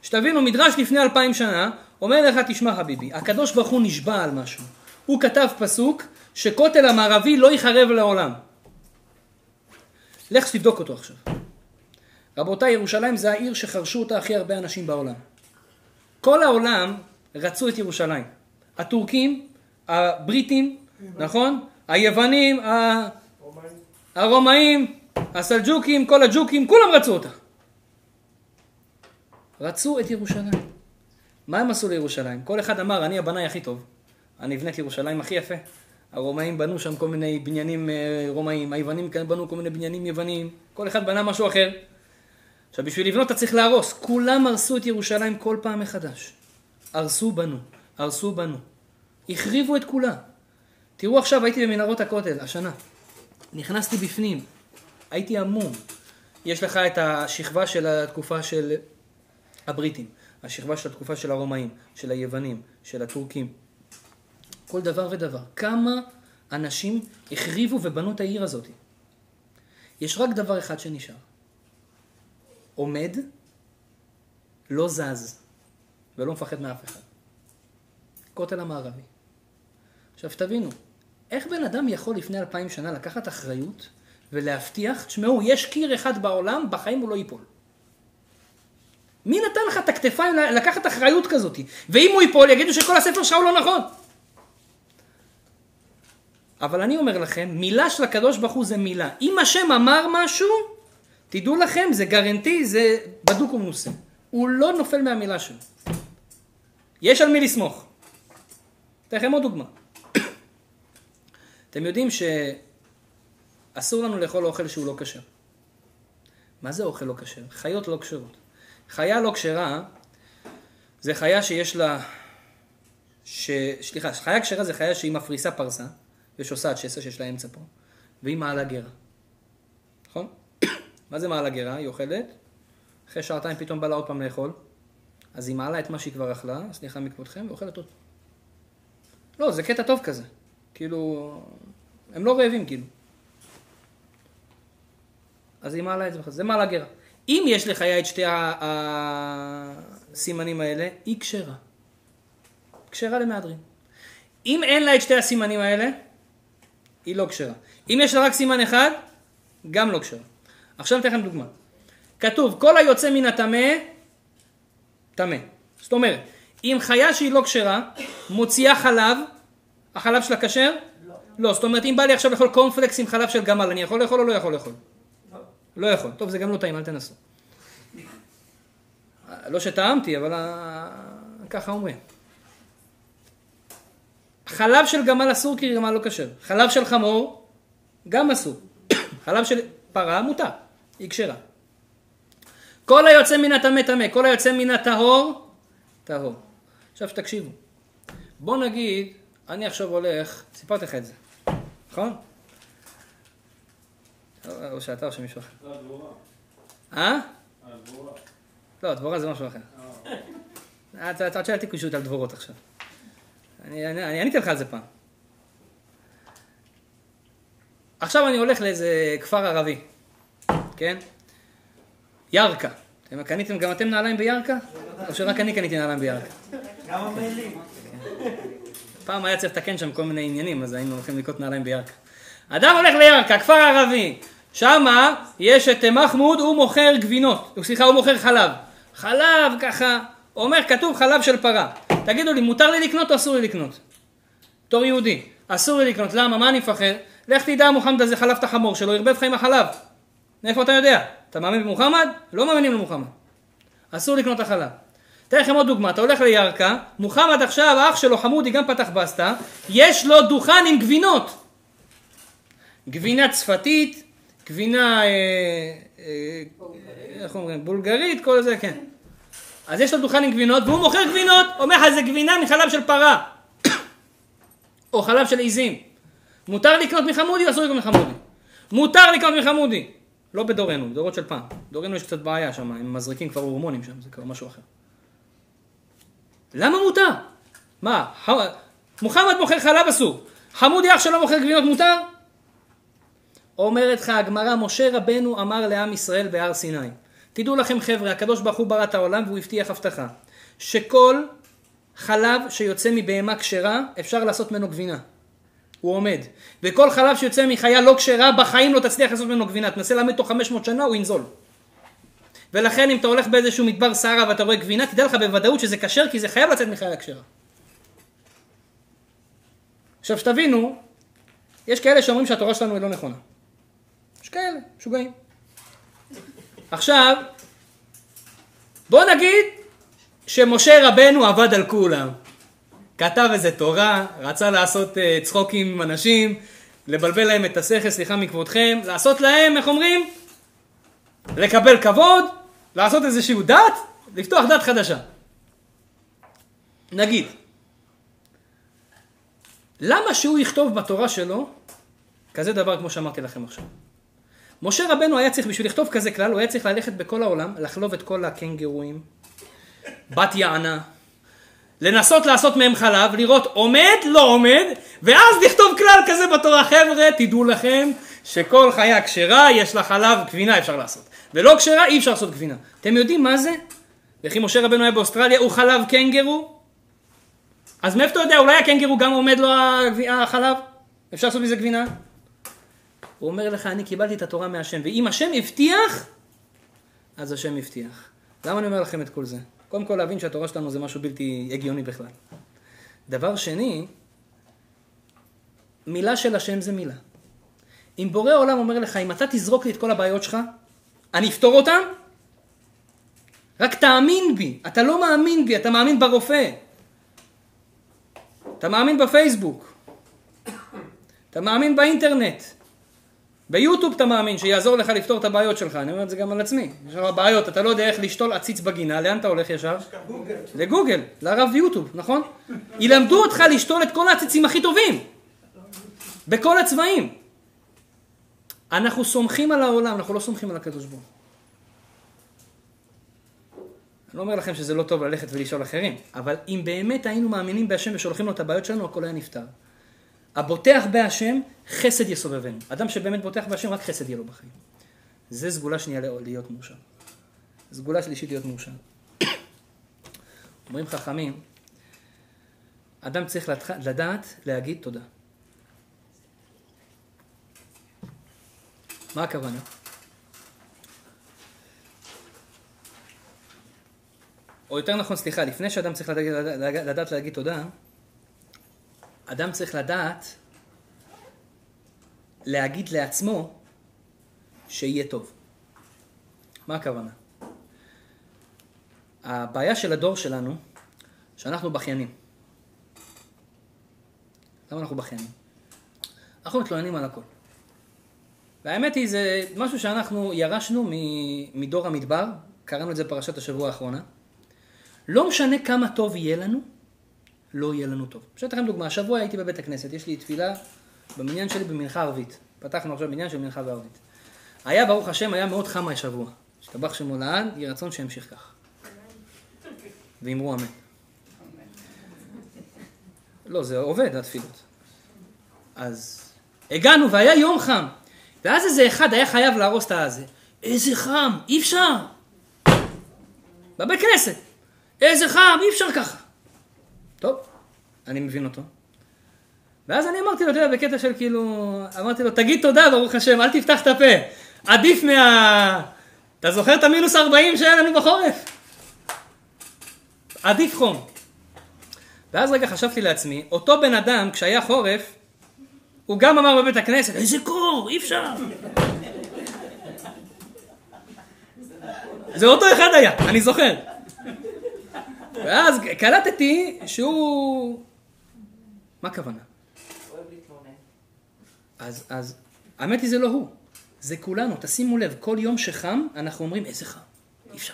שתבינו, מדרש לפני אלפיים שנה, אומר לך, תשמע חביבי, הקדוש ברוך הוא נשבע על משהו. הוא כתב פסוק שכותל המערבי לא ייחרב לעולם. לך תבדוק אותו עכשיו. רבותיי, ירושלים זה העיר שחרשו אותה הכי הרבה אנשים בעולם. כל העולם רצו את ירושלים. הטורקים, הבריטים, נכון? היוונים. הרומאים, הסלג'וקים, כל הג'וקים, כולם רצו אותה. רצו את ירושלים. מה הם עשו לירושלים? כל אחד אמר, אני הבנאי הכי טוב. אני אבנה את ירושלים הכי יפה. הרומאים בנו שם כל מיני בניינים אה, רומאים, היוונים בנו כל מיני בניינים יווניים, כל אחד בנה משהו אחר. עכשיו, בשביל לבנות אתה צריך להרוס. כולם הרסו את ירושלים כל פעם מחדש. הרסו בנו, הרסו בנו. החריבו את כולה. תראו עכשיו, הייתי במנהרות הכותל, השנה. נכנסתי בפנים, הייתי המום. יש לך את השכבה של התקופה של הבריטים, השכבה של התקופה של הרומאים, של היוונים, של הטורקים. כל דבר ודבר. כמה אנשים החריבו ובנו את העיר הזאת. יש רק דבר אחד שנשאר. עומד, לא זז, ולא מפחד מאף אחד. כותל המערבי. עכשיו תבינו, איך בן אדם יכול לפני אלפיים שנה לקחת אחריות ולהבטיח, תשמעו, יש קיר אחד בעולם, בחיים הוא לא ייפול. מי נתן לך את הכתפיים לקחת אחריות כזאת? ואם הוא ייפול, יגידו שכל הספר שלך הוא לא נכון. אבל אני אומר לכם, מילה של הקדוש ברוך הוא זה מילה. אם השם אמר משהו, תדעו לכם, זה גרנטי, זה בדוק ומנוסה. הוא לא נופל מהמילה שלו. יש על מי לסמוך. אתן לכם עוד דוגמה. אתם יודעים שאסור לנו לאכול אוכל שהוא לא כשר. מה זה אוכל לא כשר? חיות לא כשרות. חיה לא כשרה זה חיה שיש לה... ש... סליחה, חיה כשרה זה חיה שהיא מפריסה פרסה, עושה עד שסע שיש לה אמצע פה, והיא מעלה גרה. נכון? מה זה מעלה גרה? היא אוכלת, אחרי שעתיים פתאום בא לה עוד פעם לאכול, אז היא מעלה את מה שהיא כבר אכלה, סליחה מכבודכם, ואוכלת עוד. לא, זה קטע טוב כזה. כאילו, הם לא רעבים כאילו. אז היא מעלה את זה, זה מעלה גרה. אם יש לחיה את שתי הסימנים האלה, היא כשרה. כשרה למהדרין. אם אין לה את שתי הסימנים האלה, היא לא כשרה. אם יש לה רק סימן אחד, גם לא כשרה. עכשיו אני אתן לכם דוגמה. כתוב, כל היוצא מן הטמא, טמא. זאת אומרת, אם חיה שהיא לא כשרה, מוציאה חלב, החלב שלה כשר? לא. לא, זאת אומרת, אם בא לי עכשיו לאכול קורנפלקס עם חלב של גמל, אני יכול לאכול או לא יכול לאכול? לא. לא יכול. טוב, זה גם לא טעים, אל תנסו. לא שטעמתי, אבל ככה אומרים. חלב של גמל אסור כי גמל לא כשר. חלב של חמור, גם אסור. חלב של פרה מותר, היא כשרה. כל היוצא מן הטמא טמא, כל היוצא מן הטהור, טהור. עכשיו תקשיבו, בוא נגיד, אני עכשיו הולך, סיפרתי לך את זה, נכון? או שאתה או שמישהו אחר. לא, דבורה. אה? דבורה. לא, דבורה זה משהו אחר. אה. אתה שואל אותי קושיות על דבורות עכשיו. אני עניתי לך על זה פעם. עכשיו אני הולך לאיזה כפר ערבי, כן? ירכא. אתם קניתם גם אתם נעליים בירכא? או שרק אני קניתי נעליים בירכא? גם המעילים. פעם היה צריך לתקן שם כל מיני עניינים, אז היינו הולכים לקנות נעליים בירכא. אדם הולך לירכא, כפר ערבי, שמה יש את מחמוד, הוא מוכר גבינות, סליחה, הוא מוכר חלב. חלב ככה, אומר, כתוב חלב של פרה. תגידו לי, מותר לי לקנות או אסור לי לקנות? בתור יהודי, אסור לי לקנות, למה? מה אני מפחד? לך תדע מוחמד הזה חלב את החמור שלו, ירבב לך עם החלב. מאיפה אתה יודע? אתה מאמין במוחמד? לא מאמינים למוחמד. אסור לקנות את החלב. אתן לכם עוד דוגמה, אתה הולך לירכא, מוחמד עכשיו, אח שלו חמודי גם פתח בסטה, יש לו דוכן עם גבינות. גבינה צפתית, גבינה, אה, אה, איך אומרים, בולגרית, כל זה, כן. אז יש לו דוכן עם גבינות, והוא מוכר גבינות, אומר לך זה גבינה מחלב של פרה, או חלב של עיזים. מותר לקנות מחמודי אסור לקנות מחמודי? מותר לקנות מחמודי. לא בדורנו, בדורות של פעם. דורנו יש קצת בעיה שם, הם מזריקים כבר הורמונים שם, זה כבר משהו אחר. למה מותר? מה, ח... מוחמד מוכר חלב אסור, חמודי אח שלו מוכר גבינות מותר? אומרת לך הגמרא, משה רבנו אמר לעם ישראל בהר סיני, תדעו לכם חבר'ה, הקדוש ברוך הוא ברא את העולם והוא הבטיח הבטחה. שכל חלב שיוצא מבהמה כשרה, אפשר לעשות ממנו גבינה. הוא עומד. וכל חלב שיוצא מחיה לא כשרה, בחיים לא תצליח לעשות ממנו גבינה. תנסה ללמד תוך 500 שנה, הוא ינזול. ולכן אם אתה הולך באיזשהו מדבר סערה ואתה רואה גבינה, תדע לך בוודאות שזה כשר, כי זה חייב לצאת מחיה כשרה. עכשיו שתבינו, יש כאלה שאומרים שהתורה שלנו היא לא נכונה. יש כאלה, משוגעים. עכשיו, בוא נגיד שמשה רבנו עבד על כולם. כתב איזה תורה, רצה לעשות uh, צחוקים עם אנשים, לבלבל להם את השכל, סליחה מכבודכם, לעשות להם, איך אומרים? לקבל כבוד, לעשות איזשהו דת, לפתוח דת חדשה. נגיד, למה שהוא יכתוב בתורה שלו כזה דבר כמו שאמרתי לכם עכשיו? משה רבנו היה צריך, בשביל לכתוב כזה כלל, הוא היה צריך ללכת בכל העולם, לחלוב את כל הקנגרואים, בת יענה, לנסות לעשות מהם חלב, לראות עומד, לא עומד, ואז לכתוב כלל כזה בתורה. חבר'ה, תדעו לכם שכל חיה כשרה, יש לה חלב, גבינה אפשר לעשות. ולא כשרה, אי אפשר לעשות גבינה. אתם יודעים מה זה? וכי משה רבנו היה באוסטרליה, הוא חלב קנגרו? אז מאיפה אתה יודע, אולי הקנגרו גם עומד לו החלב? אפשר לעשות מזה גבינה? הוא אומר לך, אני קיבלתי את התורה מהשם, ואם השם הבטיח, אז השם הבטיח. למה אני אומר לכם את כל זה? קודם כל להבין שהתורה שלנו זה משהו בלתי הגיוני בכלל. דבר שני, מילה של השם זה מילה. אם בורא עולם אומר לך, אם אתה תזרוק לי את כל הבעיות שלך, אני אפתור אותן? רק תאמין בי. אתה לא מאמין בי, אתה מאמין ברופא. אתה מאמין בפייסבוק. אתה מאמין באינטרנט. ביוטיוב אתה מאמין שיעזור לך לפתור את הבעיות שלך, אני אומר את זה גם על עצמי. יש לך בעיות, אתה לא יודע איך לשתול עציץ בגינה, לאן אתה הולך ישר? לגוגל, לרב יוטיוב, נכון? ילמדו אותך לשתול את כל העציצים הכי טובים. בכל הצבעים. אנחנו סומכים על העולם, אנחנו לא סומכים על הקדוש ברוך אני לא אומר לכם שזה לא טוב ללכת ולשאול אחרים, אבל אם באמת היינו מאמינים בהשם ושולחים לו את הבעיות שלנו, הכל היה נפתר. הבוטח בהשם, חסד יסובבנו. אדם שבאמת בוטח בהשם, רק חסד יהיה לו בחיים. זה סגולה שנייה להיות מאושר. סגולה שלישית להיות מאושר. אומרים חכמים, אדם צריך לדעת להגיד תודה. מה הכוונה? או יותר נכון, סליחה, לפני שאדם צריך לדעת, לדעת להגיד תודה, אדם צריך לדעת להגיד לעצמו שיהיה טוב. מה הכוונה? הבעיה של הדור שלנו, שאנחנו בכיינים. למה אנחנו בכיינים? אנחנו מתלוננים על הכל. והאמת היא, זה משהו שאנחנו ירשנו מדור המדבר, קראנו את זה בפרשת השבוע האחרונה. לא משנה כמה טוב יהיה לנו, לא יהיה לנו טוב. אני לכם דוגמה, השבוע הייתי בבית הכנסת, יש לי תפילה במניין שלי במנחה ערבית. פתחנו עכשיו מניין של מנחה וערבית. היה, ברוך השם, היה מאוד חם השבוע. השתבח שמו לעד, יהי רצון שימשיך כך. ואמרו אמן. לא, זה עובד, התפילות. אז הגענו והיה יום חם. ואז איזה אחד היה חייב להרוס את הזה. איזה חם, אי אפשר. בבית כנסת. איזה חם, אי אפשר ככה. טוב, אני מבין אותו. ואז אני אמרתי לו, אתה יודע, בקטע של כאילו, אמרתי לו, תגיד תודה, ברוך השם, אל תפתח את הפה. עדיף מה... אתה זוכר את המינוס 40 שהיה לנו בחורף? עדיף חום. ואז רגע חשבתי לעצמי, אותו בן אדם, כשהיה חורף, הוא גם אמר בבית הכנסת, איזה קור, אי אפשר. זה אותו אחד היה, אני זוכר. ואז קלטתי שהוא... מה הכוונה? אז, אז האמת היא זה לא הוא, זה כולנו, תשימו לב, כל יום שחם אנחנו אומרים איזה חם, אי אפשר.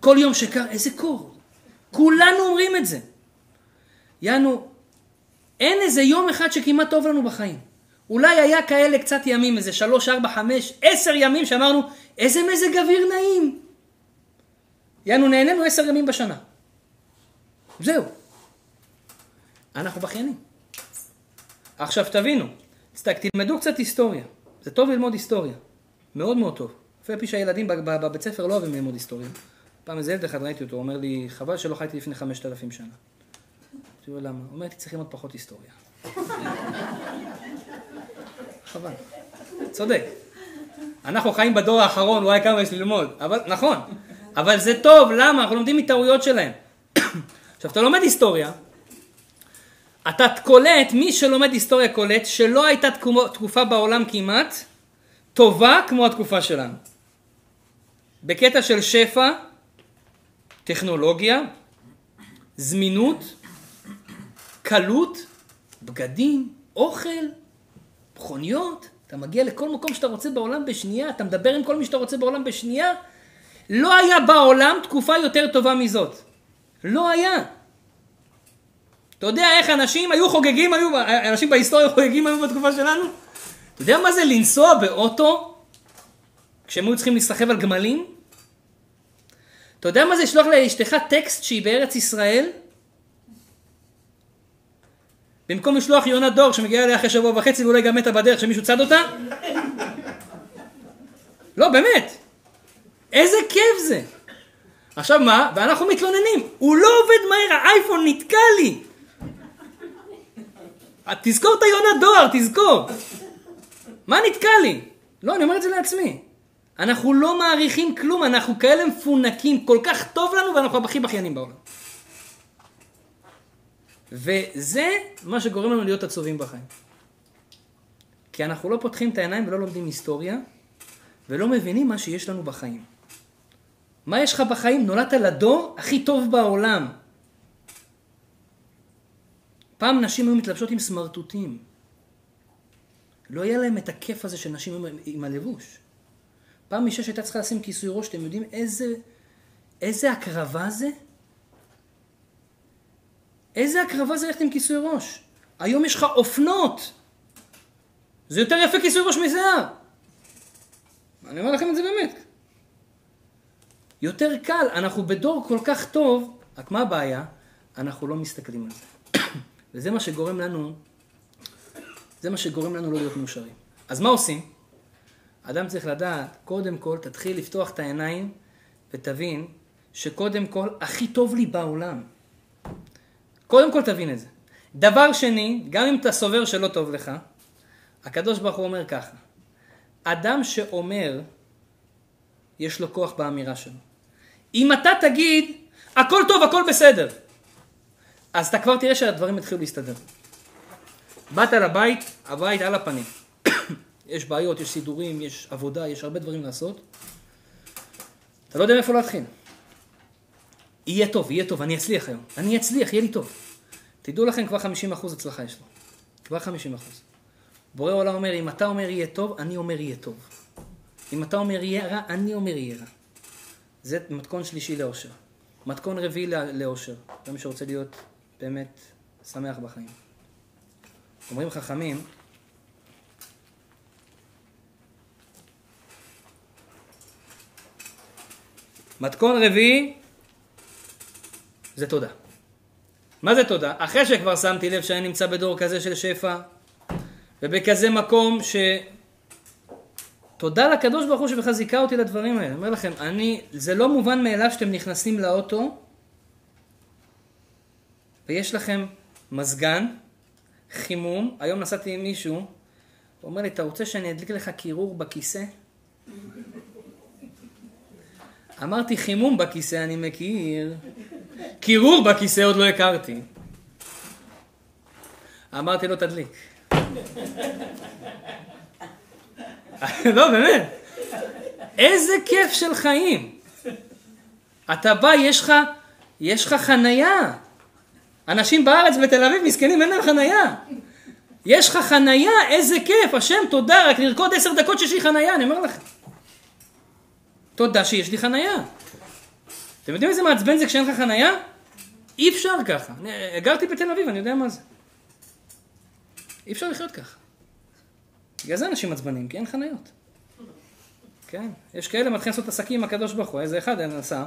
כל יום שקר, איזה קור. כולנו אומרים את זה. יענו, אין איזה יום אחד שכמעט טוב לנו בחיים. אולי היה כאלה קצת ימים, איזה שלוש, ארבע, חמש, עשר ימים שאמרנו, איזה מזג אוויר נעים. יענו, נהנינו עשר ימים בשנה. זהו. אנחנו בכיינים. עכשיו תבינו, תלמדו קצת היסטוריה. זה טוב ללמוד היסטוריה. מאוד מאוד טוב. על פי שהילדים בב- בב- בבית ספר לא אוהבים ללמוד היסטוריה. פעם איזה ילד אחד ראיתי אותו, הוא אומר לי, חבל שלא חייתי לפני 5,000 שנה. אמרתי לו, למה? הוא אומר, הייתי צריך ללמוד פחות היסטוריה. חבל. צודק. אנחנו חיים בדור האחרון, וואי כמה יש ללמוד. אבל, נכון. אבל זה טוב, למה? אנחנו לומדים מטעויות שלהם. עכשיו, אתה לומד היסטוריה, אתה קולט, מי שלומד היסטוריה קולט, שלא הייתה תקופה בעולם כמעט טובה כמו התקופה שלנו. בקטע של שפע, טכנולוגיה, זמינות, קלות, בגדים, אוכל, מכוניות, אתה מגיע לכל מקום שאתה רוצה בעולם בשנייה, אתה מדבר עם כל מי שאתה רוצה בעולם בשנייה. לא היה בעולם תקופה יותר טובה מזאת. לא היה. אתה יודע איך אנשים היו חוגגים, היו, אנשים בהיסטוריה חוגגים היו בתקופה שלנו? אתה יודע מה זה לנסוע באוטו כשהם היו צריכים להסתחב על גמלים? אתה יודע מה זה לשלוח לאשתך טקסט שהיא בארץ ישראל? במקום לשלוח יונה דור שמגיעה אליה אחרי שבוע וחצי ואולי גם מתה בדרך שמישהו צד אותה? לא, באמת. איזה כיף זה. עכשיו מה? ואנחנו מתלוננים. הוא לא עובד מהר, האייפון נתקע לי. תזכור את היונה דואר, תזכור. מה נתקע לי? לא, אני אומר את זה לעצמי. אנחנו לא מעריכים כלום, אנחנו כאלה מפונקים, כל כך טוב לנו ואנחנו הכי בכיינים בעולם. וזה מה שגורם לנו להיות עצובים בחיים. כי אנחנו לא פותחים את העיניים ולא לומדים היסטוריה, ולא מבינים מה שיש לנו בחיים. מה יש לך בחיים? נולדת לדור הכי טוב בעולם. פעם נשים היו מתלבשות עם סמרטוטים. לא היה להם את הכיף הזה של נשים עם, הלבוש. פעם אישה שהייתה צריכה לשים כיסוי ראש, אתם יודעים איזה, איזה הקרבה זה? איזה הקרבה זה ללכת עם כיסוי ראש? היום יש לך אופנות. זה יותר יפה כיסוי ראש משיער. אני אומר לכם את זה באמת. יותר קל, אנחנו בדור כל כך טוב, רק מה הבעיה? אנחנו לא מסתכלים על זה. וזה מה שגורם לנו, זה מה שגורם לנו לא להיות מאושרים. אז מה עושים? אדם צריך לדעת, קודם כל תתחיל לפתוח את העיניים ותבין שקודם כל הכי טוב לי בעולם. קודם כל תבין את זה. דבר שני, גם אם אתה סובר שלא טוב לך, הקדוש ברוך הוא אומר ככה, אדם שאומר, יש לו כוח באמירה שלו. אם אתה תגיד, הכל טוב, הכל בסדר, אז אתה כבר תראה שהדברים יתחילו להסתדר. באת לבית, הבית על הפנים. יש בעיות, יש סידורים, יש עבודה, יש הרבה דברים לעשות. אתה לא יודע מאיפה להתחיל. יהיה טוב, יהיה טוב, אני אצליח היום. אני אצליח, יהיה לי טוב. תדעו לכם, כבר 50% הצלחה יש לו. כבר 50%. בורא עולם אומר, אם אתה אומר יהיה טוב, אני אומר יהיה טוב. אם אתה אומר יהיה רע, אני אומר יהיה רע. זה מתכון שלישי לאושר. מתכון רביעי לא- לאושר. זה מי שרוצה להיות באמת שמח בחיים. אומרים חכמים, מתכון רביעי זה תודה. מה זה תודה? אחרי שכבר שמתי לב שאני נמצא בדור כזה של שפע, ובכזה מקום ש... תודה לקדוש ברוך הוא שבכלל זיכה אותי לדברים האלה. אני אומר לכם, אני, זה לא מובן מאליו שאתם נכנסים לאוטו, ויש לכם מזגן, חימום, היום נסעתי עם מישהו, הוא אומר לי, אתה רוצה שאני אדליק לך קירור בכיסא? אמרתי, חימום בכיסא אני מכיר, קירור בכיסא עוד לא הכרתי. אמרתי לו, תדליק. לא, באמת. איזה כיף של חיים. אתה בא, יש לך, יש לך חנייה. אנשים בארץ, בתל אביב, מסכנים, אין להם חנייה. יש לך חנייה, איזה כיף, השם, תודה, רק לרקוד עשר דקות שיש לי חנייה, אני אומר לכם. תודה שיש לי חנייה. אתם יודעים איזה מעצבן זה כשאין לך חנייה? אי אפשר ככה. אני גרתי בתל אביב, אני יודע מה זה. אי אפשר לחיות ככה. בגלל זה אנשים עצבנים, כי אין חניות. כן, יש כאלה מתחילים לעשות עסקים עם הקדוש ברוך הוא, איזה אחד נסע,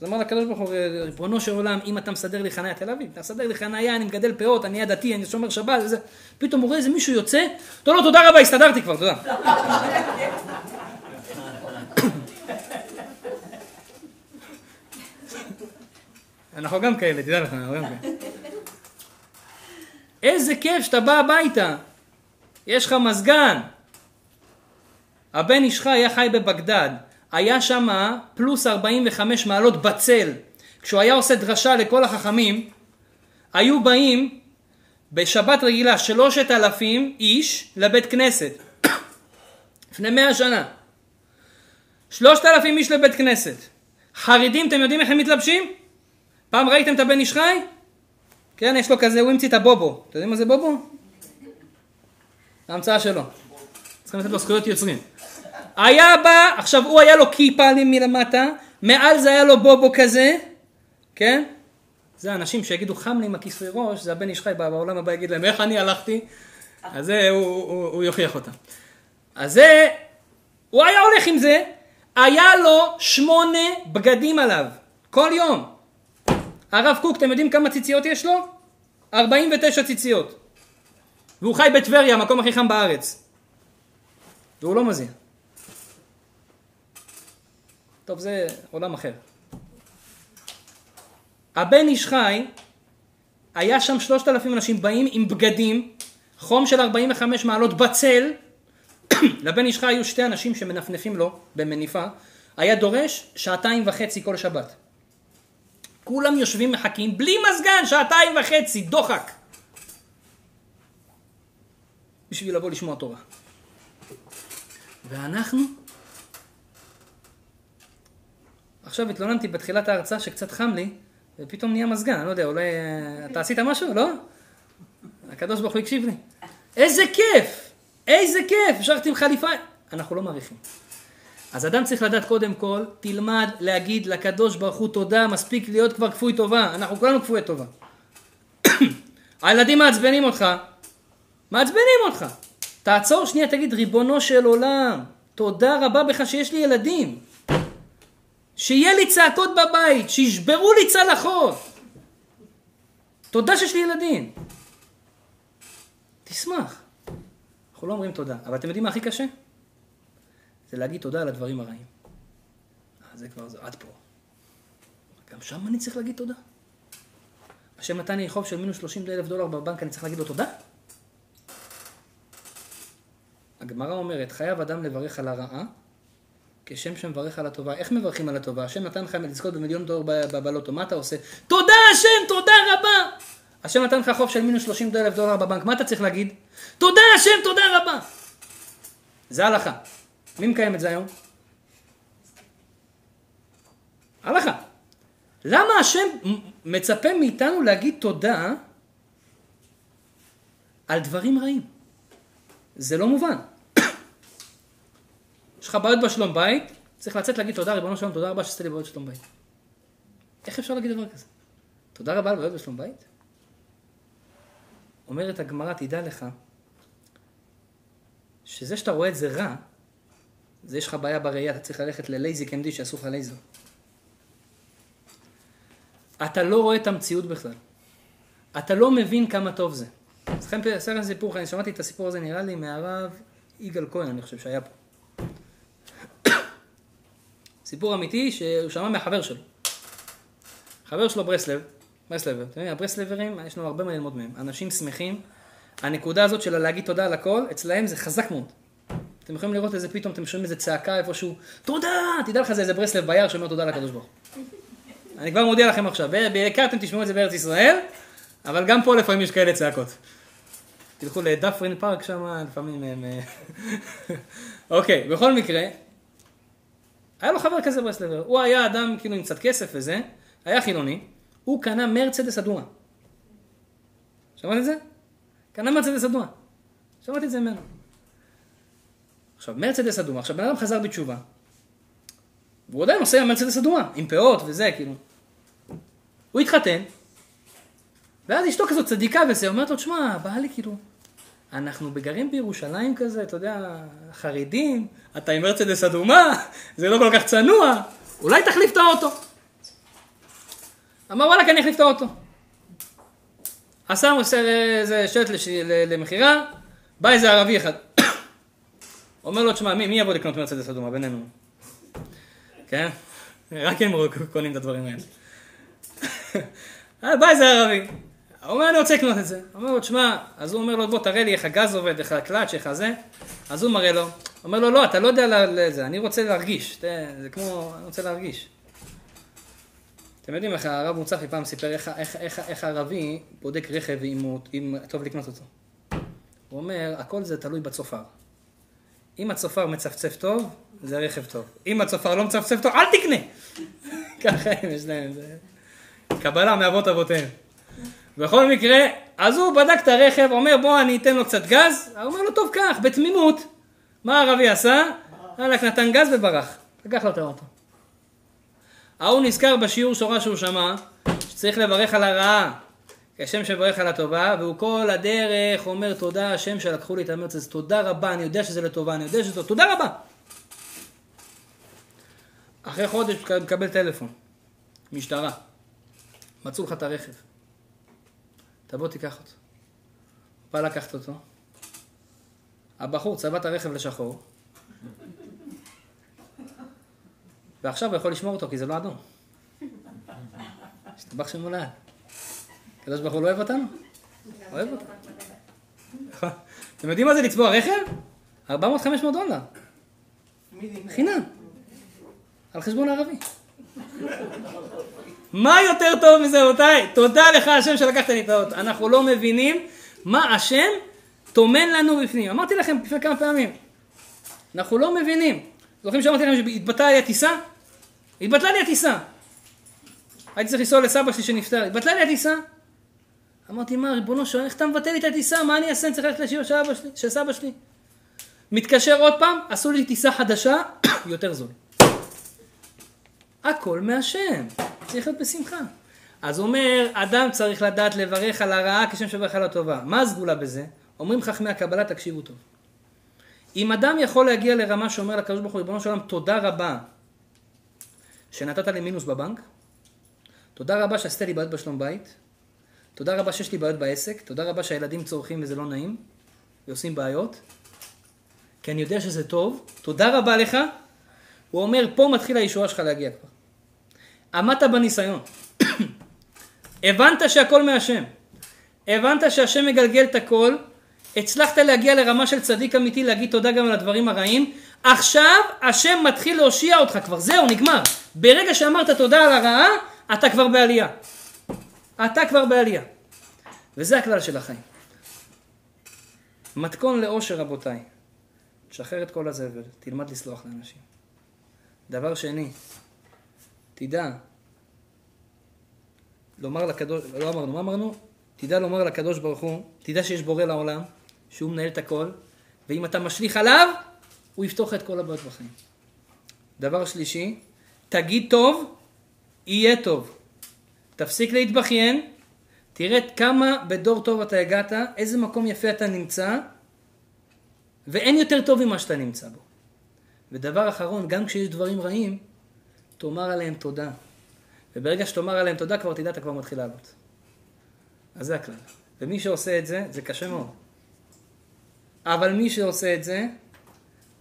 אז אמר לקדוש ברוך הוא, ריבונו של עולם, אם אתה מסדר לי חניה תל אביב, אתה מסדר לי חניה, אני מגדל פאות, אני עדתי, אני שומר שבת, וזה, פתאום הוא רואה איזה מישהו יוצא, לא, לא, תודה רבה, הסתדרתי כבר, תודה. אנחנו גם כאלה, תדע לך, אנחנו גם כאלה. איזה כיף שאתה בא הביתה, יש לך מזגן. הבן איש חי היה חי בבגדד, היה שם פלוס 45 מעלות בצל. כשהוא היה עושה דרשה לכל החכמים, היו באים בשבת רגילה שלושת אלפים איש לבית כנסת. לפני מאה שנה. שלושת אלפים איש לבית כנסת. חרדים, אתם יודעים איך הם מתלבשים? פעם ראיתם את הבן איש חי? כן, יש לו כזה, הוא המציא את הבובו. אתם יודעים מה זה בובו? ההמצאה שלו. צריכים לתת לו זכויות יוצרים. היה בא, עכשיו הוא היה לו כיפה מלמטה, מעל זה היה לו בובו כזה, כן? זה אנשים שיגידו חם לי עם הכיסוי ראש, זה הבן איש חי בעולם הבא יגיד להם איך אני הלכתי, אז זה הוא, הוא, הוא יוכיח אותם. אז זה, הוא היה הולך עם זה, היה לו שמונה בגדים עליו, כל יום. הרב קוק, אתם יודעים כמה ציציות יש לו? 49 ציציות. והוא חי בטבריה, המקום הכי חם בארץ. והוא לא מזיע. טוב, זה עולם אחר. הבן איש חי, היה שם שלושת אלפים אנשים באים עם בגדים, חום של 45 מעלות בצל, לבן איש חי היו שתי אנשים שמנפנפים לו במניפה, היה דורש שעתיים וחצי כל שבת. כולם יושבים מחכים, בלי מזגן, שעתיים וחצי, דוחק. בשביל לבוא לשמוע תורה. ואנחנו? עכשיו התלוננתי בתחילת ההרצאה שקצת חם לי, ופתאום נהיה מזגן, אני לא יודע, אולי אתה עשית משהו? לא? הקדוש ברוך הוא הקשיב לי. איזה כיף! איזה כיף! השארתי עם חליפה. אנחנו לא מעריכים. אז אדם צריך לדעת קודם כל, תלמד להגיד לקדוש ברוך הוא תודה, מספיק להיות כבר כפוי טובה. אנחנו כולנו כפויי טובה. הילדים מעצבנים אותך, מעצבנים אותך. תעצור שנייה, תגיד, ריבונו של עולם, תודה רבה בך שיש לי ילדים. שיהיה לי צעקות בבית, שישברו לי צלחות. תודה שיש לי ילדים. תשמח. אנחנו לא אומרים תודה, אבל אתם יודעים מה הכי קשה? זה להגיד תודה על הדברים הרעים. אה, זה כבר, זה עד פה. גם שם אני צריך להגיד תודה? השם נתן לי חוב של מינוס 30 אלף דולר בבנק, אני צריך להגיד לו תודה? הגמרא אומרת, חייב אדם לברך על הרעה, כשם שמברך על הטובה. איך מברכים על הטובה? השם נתן לך לזכות במיליון דולר בלוטו, מה אתה עושה? תודה השם, תודה רבה! השם נתן לך חוב של מינוס 30 אלף דולר בבנק, מה אתה צריך להגיד? תודה השם, תודה רבה! זה הלכה. מי מקיים את זה היום? הלכה. למה השם מצפה מאיתנו להגיד תודה על דברים רעים? זה לא מובן. יש לך בעיות בשלום בית, צריך לצאת להגיד תודה, ריבונו שלום, תודה רבה שעשית לי בעיות בשלום בית. איך אפשר להגיד דבר כזה? תודה רבה על בעיות בשלום בית? אומרת הגמרא, תדע לך, שזה שאתה רואה את זה רע, זה יש לך בעיה בראייה, אתה צריך ללכת ללייזיק MD שיעשו לך לייזר. אתה לא רואה את המציאות בכלל. אתה לא מבין כמה טוב זה. אעשה לכם סיפור, אני שמעתי את הסיפור הזה נראה לי מהרב יגאל כהן, אני חושב שהיה פה. סיפור אמיתי שהוא שמע מהחבר שלו. חבר שלו ברסלב, ברסלבר, אתם יודעים, הברסלברים, יש לנו הרבה מה ללמוד מהם. אנשים שמחים, הנקודה הזאת של להגיד תודה על הכל, אצלהם זה חזק מאוד. אתם יכולים לראות איזה פתאום, אתם שומעים איזה צעקה איפשהו, תודה! תדע לך זה איזה ברסלב ביער שאומר תודה לקדוש ברוך אני כבר מודיע לכם עכשיו, בעיקר אתם תשמעו את זה בארץ ישראל, אבל גם פה לפעמים יש כאלה צעקות. תלכו לדפרין פארק שם, לפעמים הם... אה, אוקיי, בכל מקרה, היה לו חבר כזה ברסלבר, הוא היה אדם כאילו עם קצת כסף וזה, היה חילוני, הוא קנה מרצדס אדומה. שמעת את זה? קנה מרצדס אדומה. שמעתי את זה ממנו. עכשיו, מרצדס אדומה, עכשיו בן אדם חזר בתשובה, והוא עדיין עם מרצדס אדומה, עם פאות וזה, כאילו. הוא התחתן, ואז אשתו כזאת צדיקה וזה, אומרת לו, תשמע, בא לי כאילו, אנחנו גרים בירושלים כזה, אתה יודע, חרדים, אתה עם מרצדס אדומה, זה לא כל כך צנוע, אולי תחליף את האוטו. אמר וואלה, אני אחליף את האוטו. עשה איזה שלט למכירה, בא איזה ערבי אחד. אומר לו, תשמע, מי, מי יבוא לקנות מרצדס אדומה בינינו? כן? רק הם קונים את הדברים האלה. אה, בא איזה ערבי, הוא אומר, אני רוצה לקנות את זה. הוא אומר לו, תשמע, אז הוא אומר לו, בוא, תראה לי איך הגז עובד, איך הקלאץ', איך הזה. אז הוא מראה לו, אומר לו, לא, אתה לא יודע לזה, אני רוצה להרגיש. זה כמו, אני רוצה להרגיש. אתם יודעים איך הרב מוצפי פעם סיפר איך, איך, איך, איך הערבי בודק רכב אם, הוא, אם טוב לקנות אותו. הוא אומר, הכל זה תלוי בצופר. אם הצופר מצפצף טוב, זה רכב טוב. אם הצופר לא מצפצף טוב, אל תקנה! ככה הם יש להם, זה קבלה מאבות אבותיהם. בכל מקרה, אז הוא בדק את הרכב, אומר בוא אני אתן לו קצת גז, הוא אומר לו טוב קח, בתמימות. מה הערבי עשה? הלך נתן גז וברח, לקח לו את האוטו. ההוא נזכר בשיעור שורה שהוא שמע, שצריך לברך על הרעה כשם שברך על הטובה, והוא כל הדרך אומר תודה השם שלקחו לי את המרץ הזה, תודה רבה, אני יודע שזה לטובה, אני יודע שזה תודה רבה. אחרי חודש מקבל טלפון, משטרה, מצאו לך את הרכב, תבוא תיקח אותו. בא לקחת אותו, הבחור צבע את הרכב לשחור, ועכשיו הוא יכול לשמור אותו כי זה לא אדום. השתבח שמולד. הקדוש ברוך הוא לא אוהב אותנו? אוהב אותנו. אתם יודעים מה זה לצבוע רכב? 400-500 דולר. חינם. על חשבון הערבי. מה יותר טוב מזה, רבותיי? תודה לך השם שלקחת לי את האות. אנחנו לא מבינים מה השם טומן לנו בפנים. אמרתי לכם לפני כמה פעמים. אנחנו לא מבינים. זוכרים שאמרתי לכם שהתבטלה לי הטיסה? התבטלה לי הטיסה. הייתי צריך לנסוע לסבא שלי שנפטר. התבטלה לי הטיסה. אמרתי, מה, ריבונו שואל, איך אתה מבטל לי את הטיסה? מה אני אעשה? אני צריך ללכת לשיעור של, של סבא שלי. מתקשר עוד פעם, עשו לי טיסה חדשה, יותר זול. הכל מהשם, צריך להיות בשמחה. אז אומר, אדם צריך לדעת לברך על הרעה כשם שברך על הטובה. מה הסגולה בזה? אומרים חכמי הקבלה, תקשיבו טוב. אם אדם יכול להגיע לרמה שאומר לקדוש ברוך הוא, ריבונו של עולם, תודה רבה שנתת לי מינוס בבנק, תודה רבה שעשית לי בעיות בשלום בית, תודה רבה שיש לי בעיות בעסק, תודה רבה שהילדים צורכים וזה לא נעים, ועושים בעיות, כי אני יודע שזה טוב, תודה רבה לך. הוא אומר, פה מתחיל הישועה שלך להגיע כבר. עמדת בניסיון. הבנת שהכל מהשם. הבנת שהשם מגלגל את הכל, הצלחת להגיע לרמה של צדיק אמיתי, להגיד תודה גם על הדברים הרעים. עכשיו השם מתחיל להושיע אותך כבר, זהו, נגמר. ברגע שאמרת תודה על הרעה, אתה כבר בעלייה. אתה כבר בעלייה. וזה הכלל של החיים. מתכון לאושר רבותיי. תשחרר את כל הזבל, תלמד לסלוח לאנשים. דבר שני, תדע לומר לקדוש, לא אמרנו, מה אמרנו? תדע לומר לקדוש ברוך הוא, תדע שיש בורא לעולם, שהוא מנהל את הכל, ואם אתה משליך עליו, הוא יפתוח את כל הבעיות בחיים. דבר שלישי, תגיד טוב, יהיה טוב. תפסיק להתבכיין, תראה כמה בדור טוב אתה הגעת, איזה מקום יפה אתה נמצא, ואין יותר טוב ממה שאתה נמצא בו. ודבר אחרון, גם כשיש דברים רעים, תאמר עליהם תודה. וברגע שתאמר עליהם תודה, כבר תדע, אתה כבר מתחיל לעלות. אז זה הכלל. ומי שעושה את זה, זה קשה מאוד. אבל מי שעושה את זה,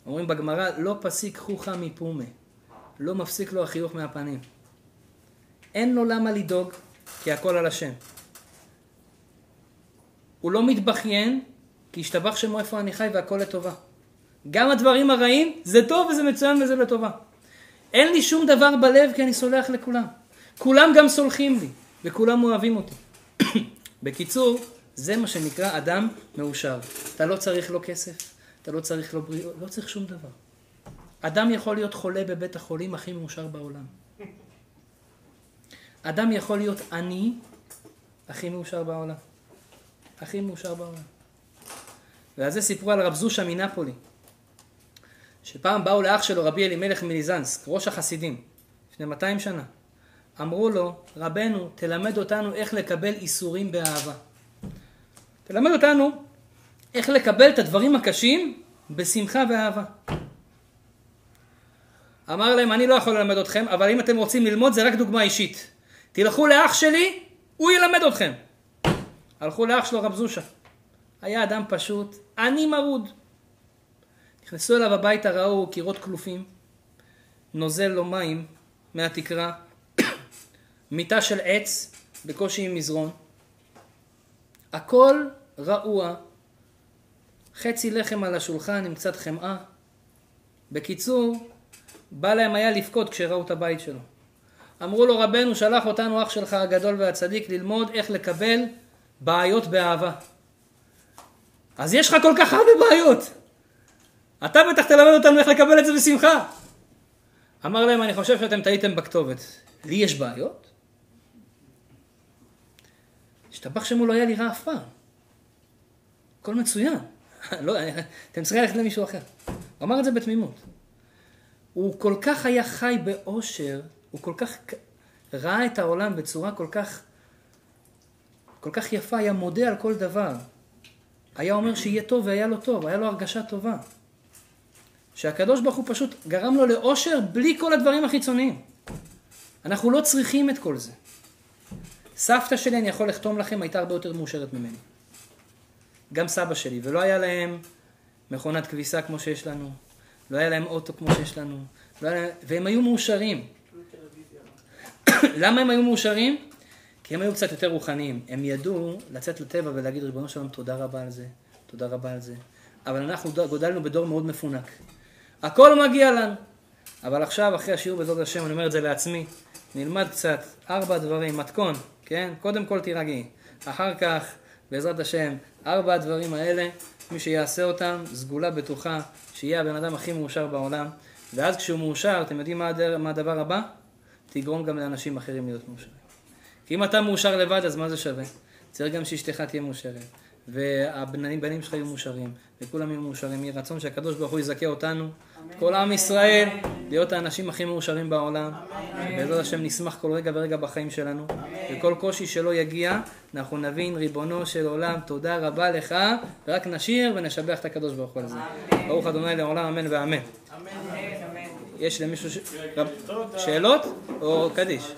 אומרים בגמרא, לא פסיק חוכא מפומה. לא מפסיק לו החיוך מהפנים. אין לו למה לדאוג, כי הכל על השם. הוא לא מתבכיין, כי השתבח שמו איפה אני חי והכל לטובה. גם הדברים הרעים, זה טוב וזה מצוין וזה לטובה. אין לי שום דבר בלב כי אני סולח לכולם. כולם גם סולחים לי, וכולם אוהבים אותי. בקיצור, זה מה שנקרא אדם מאושר. אתה לא צריך לו כסף, אתה לא צריך לו בריאות, לא צריך שום דבר. אדם יכול להיות חולה בבית החולים הכי מאושר בעולם. אדם יכול להיות עני הכי מאושר בעולם. הכי מאושר בעולם. ועל זה סיפרו על רב זושה מנפולי, שפעם באו לאח שלו רבי אלימלך מליזנסק, ראש החסידים, לפני 200 שנה. אמרו לו, רבנו, תלמד אותנו איך לקבל איסורים באהבה. תלמד אותנו איך לקבל את הדברים הקשים בשמחה ואהבה. אמר להם, אני לא יכול ללמד אתכם, אבל אם אתם רוצים ללמוד זה רק דוגמה אישית. תלכו לאח שלי, הוא ילמד אתכם. הלכו לאח שלו רב זושה. היה אדם פשוט, עני מרוד. נכנסו אליו הביתה, ראו קירות כלופים, נוזל לו מים מהתקרה, מיטה של עץ, בקושי עם מזרון. הכל רעוע, חצי לחם על השולחן עם קצת חמאה. בקיצור, בא להם היה לבכות כשראו את הבית שלו. אמרו לו, רבנו שלח אותנו אח שלך הגדול והצדיק ללמוד איך לקבל בעיות באהבה. אז יש לך כל כך הרבה בעיות. אתה בטח תלמד אותנו איך לקבל את זה בשמחה. אמר להם, אני חושב שאתם טעיתם בכתובת. לי יש בעיות? השתבח שמו לא היה לי רע אף פעם. הכל מצוין. לא, אתם צריכים ללכת למישהו אחר. הוא אמר את זה בתמימות. הוא כל כך היה חי באושר, הוא כל כך ראה את העולם בצורה כל כך, כל כך יפה, היה מודה על כל דבר. היה אומר שיהיה טוב והיה לו טוב, היה לו הרגשה טובה. שהקדוש ברוך הוא פשוט גרם לו לאושר בלי כל הדברים החיצוניים. אנחנו לא צריכים את כל זה. סבתא שלי, אני יכול לחתום לכם, הייתה הרבה יותר מאושרת ממני. גם סבא שלי, ולא היה להם מכונת כביסה כמו שיש לנו, לא היה להם אוטו כמו שיש לנו, לא היה... והם היו מאושרים. למה הם היו מאושרים? כי הם היו קצת יותר רוחניים. הם ידעו לצאת לטבע ולהגיד, ריבונו שלום, תודה רבה על זה, תודה רבה על זה. אבל אנחנו גודלנו בדור מאוד מפונק. הכל מגיע לנו. אבל עכשיו, אחרי השיעור בעזרת השם, אני אומר את זה לעצמי, נלמד קצת ארבע דברים, מתכון, כן? קודם כל תירגעי. אחר כך, בעזרת השם, ארבע הדברים האלה, מי שיעשה אותם, סגולה בטוחה, שיהיה הבן אדם הכי מאושר בעולם. ואז כשהוא מאושר, אתם יודעים מה, הדר, מה הדבר הבא? תגרום גם לאנשים אחרים להיות מאושרים. כי אם אתה מאושר לבד, אז מה זה שווה? צריך גם שאשתך תהיה מאושרת. והבנים שלך יהיו מאושרים, וכולם יהיו מאושרים. יהי רצון שהקדוש ברוך הוא יזכה אותנו, את כל עם ישראל, להיות האנשים הכי מאושרים בעולם. בעזרת השם נשמח כל רגע ורגע בחיים שלנו. וכל קושי שלא יגיע, אנחנו נבין, ריבונו של עולם, תודה רבה לך, ורק נשיר ונשבח את הקדוש ברוך הוא על זה. ברוך אדוני לעולם, אמן ואמן. יש למישהו שאלות או קדיש?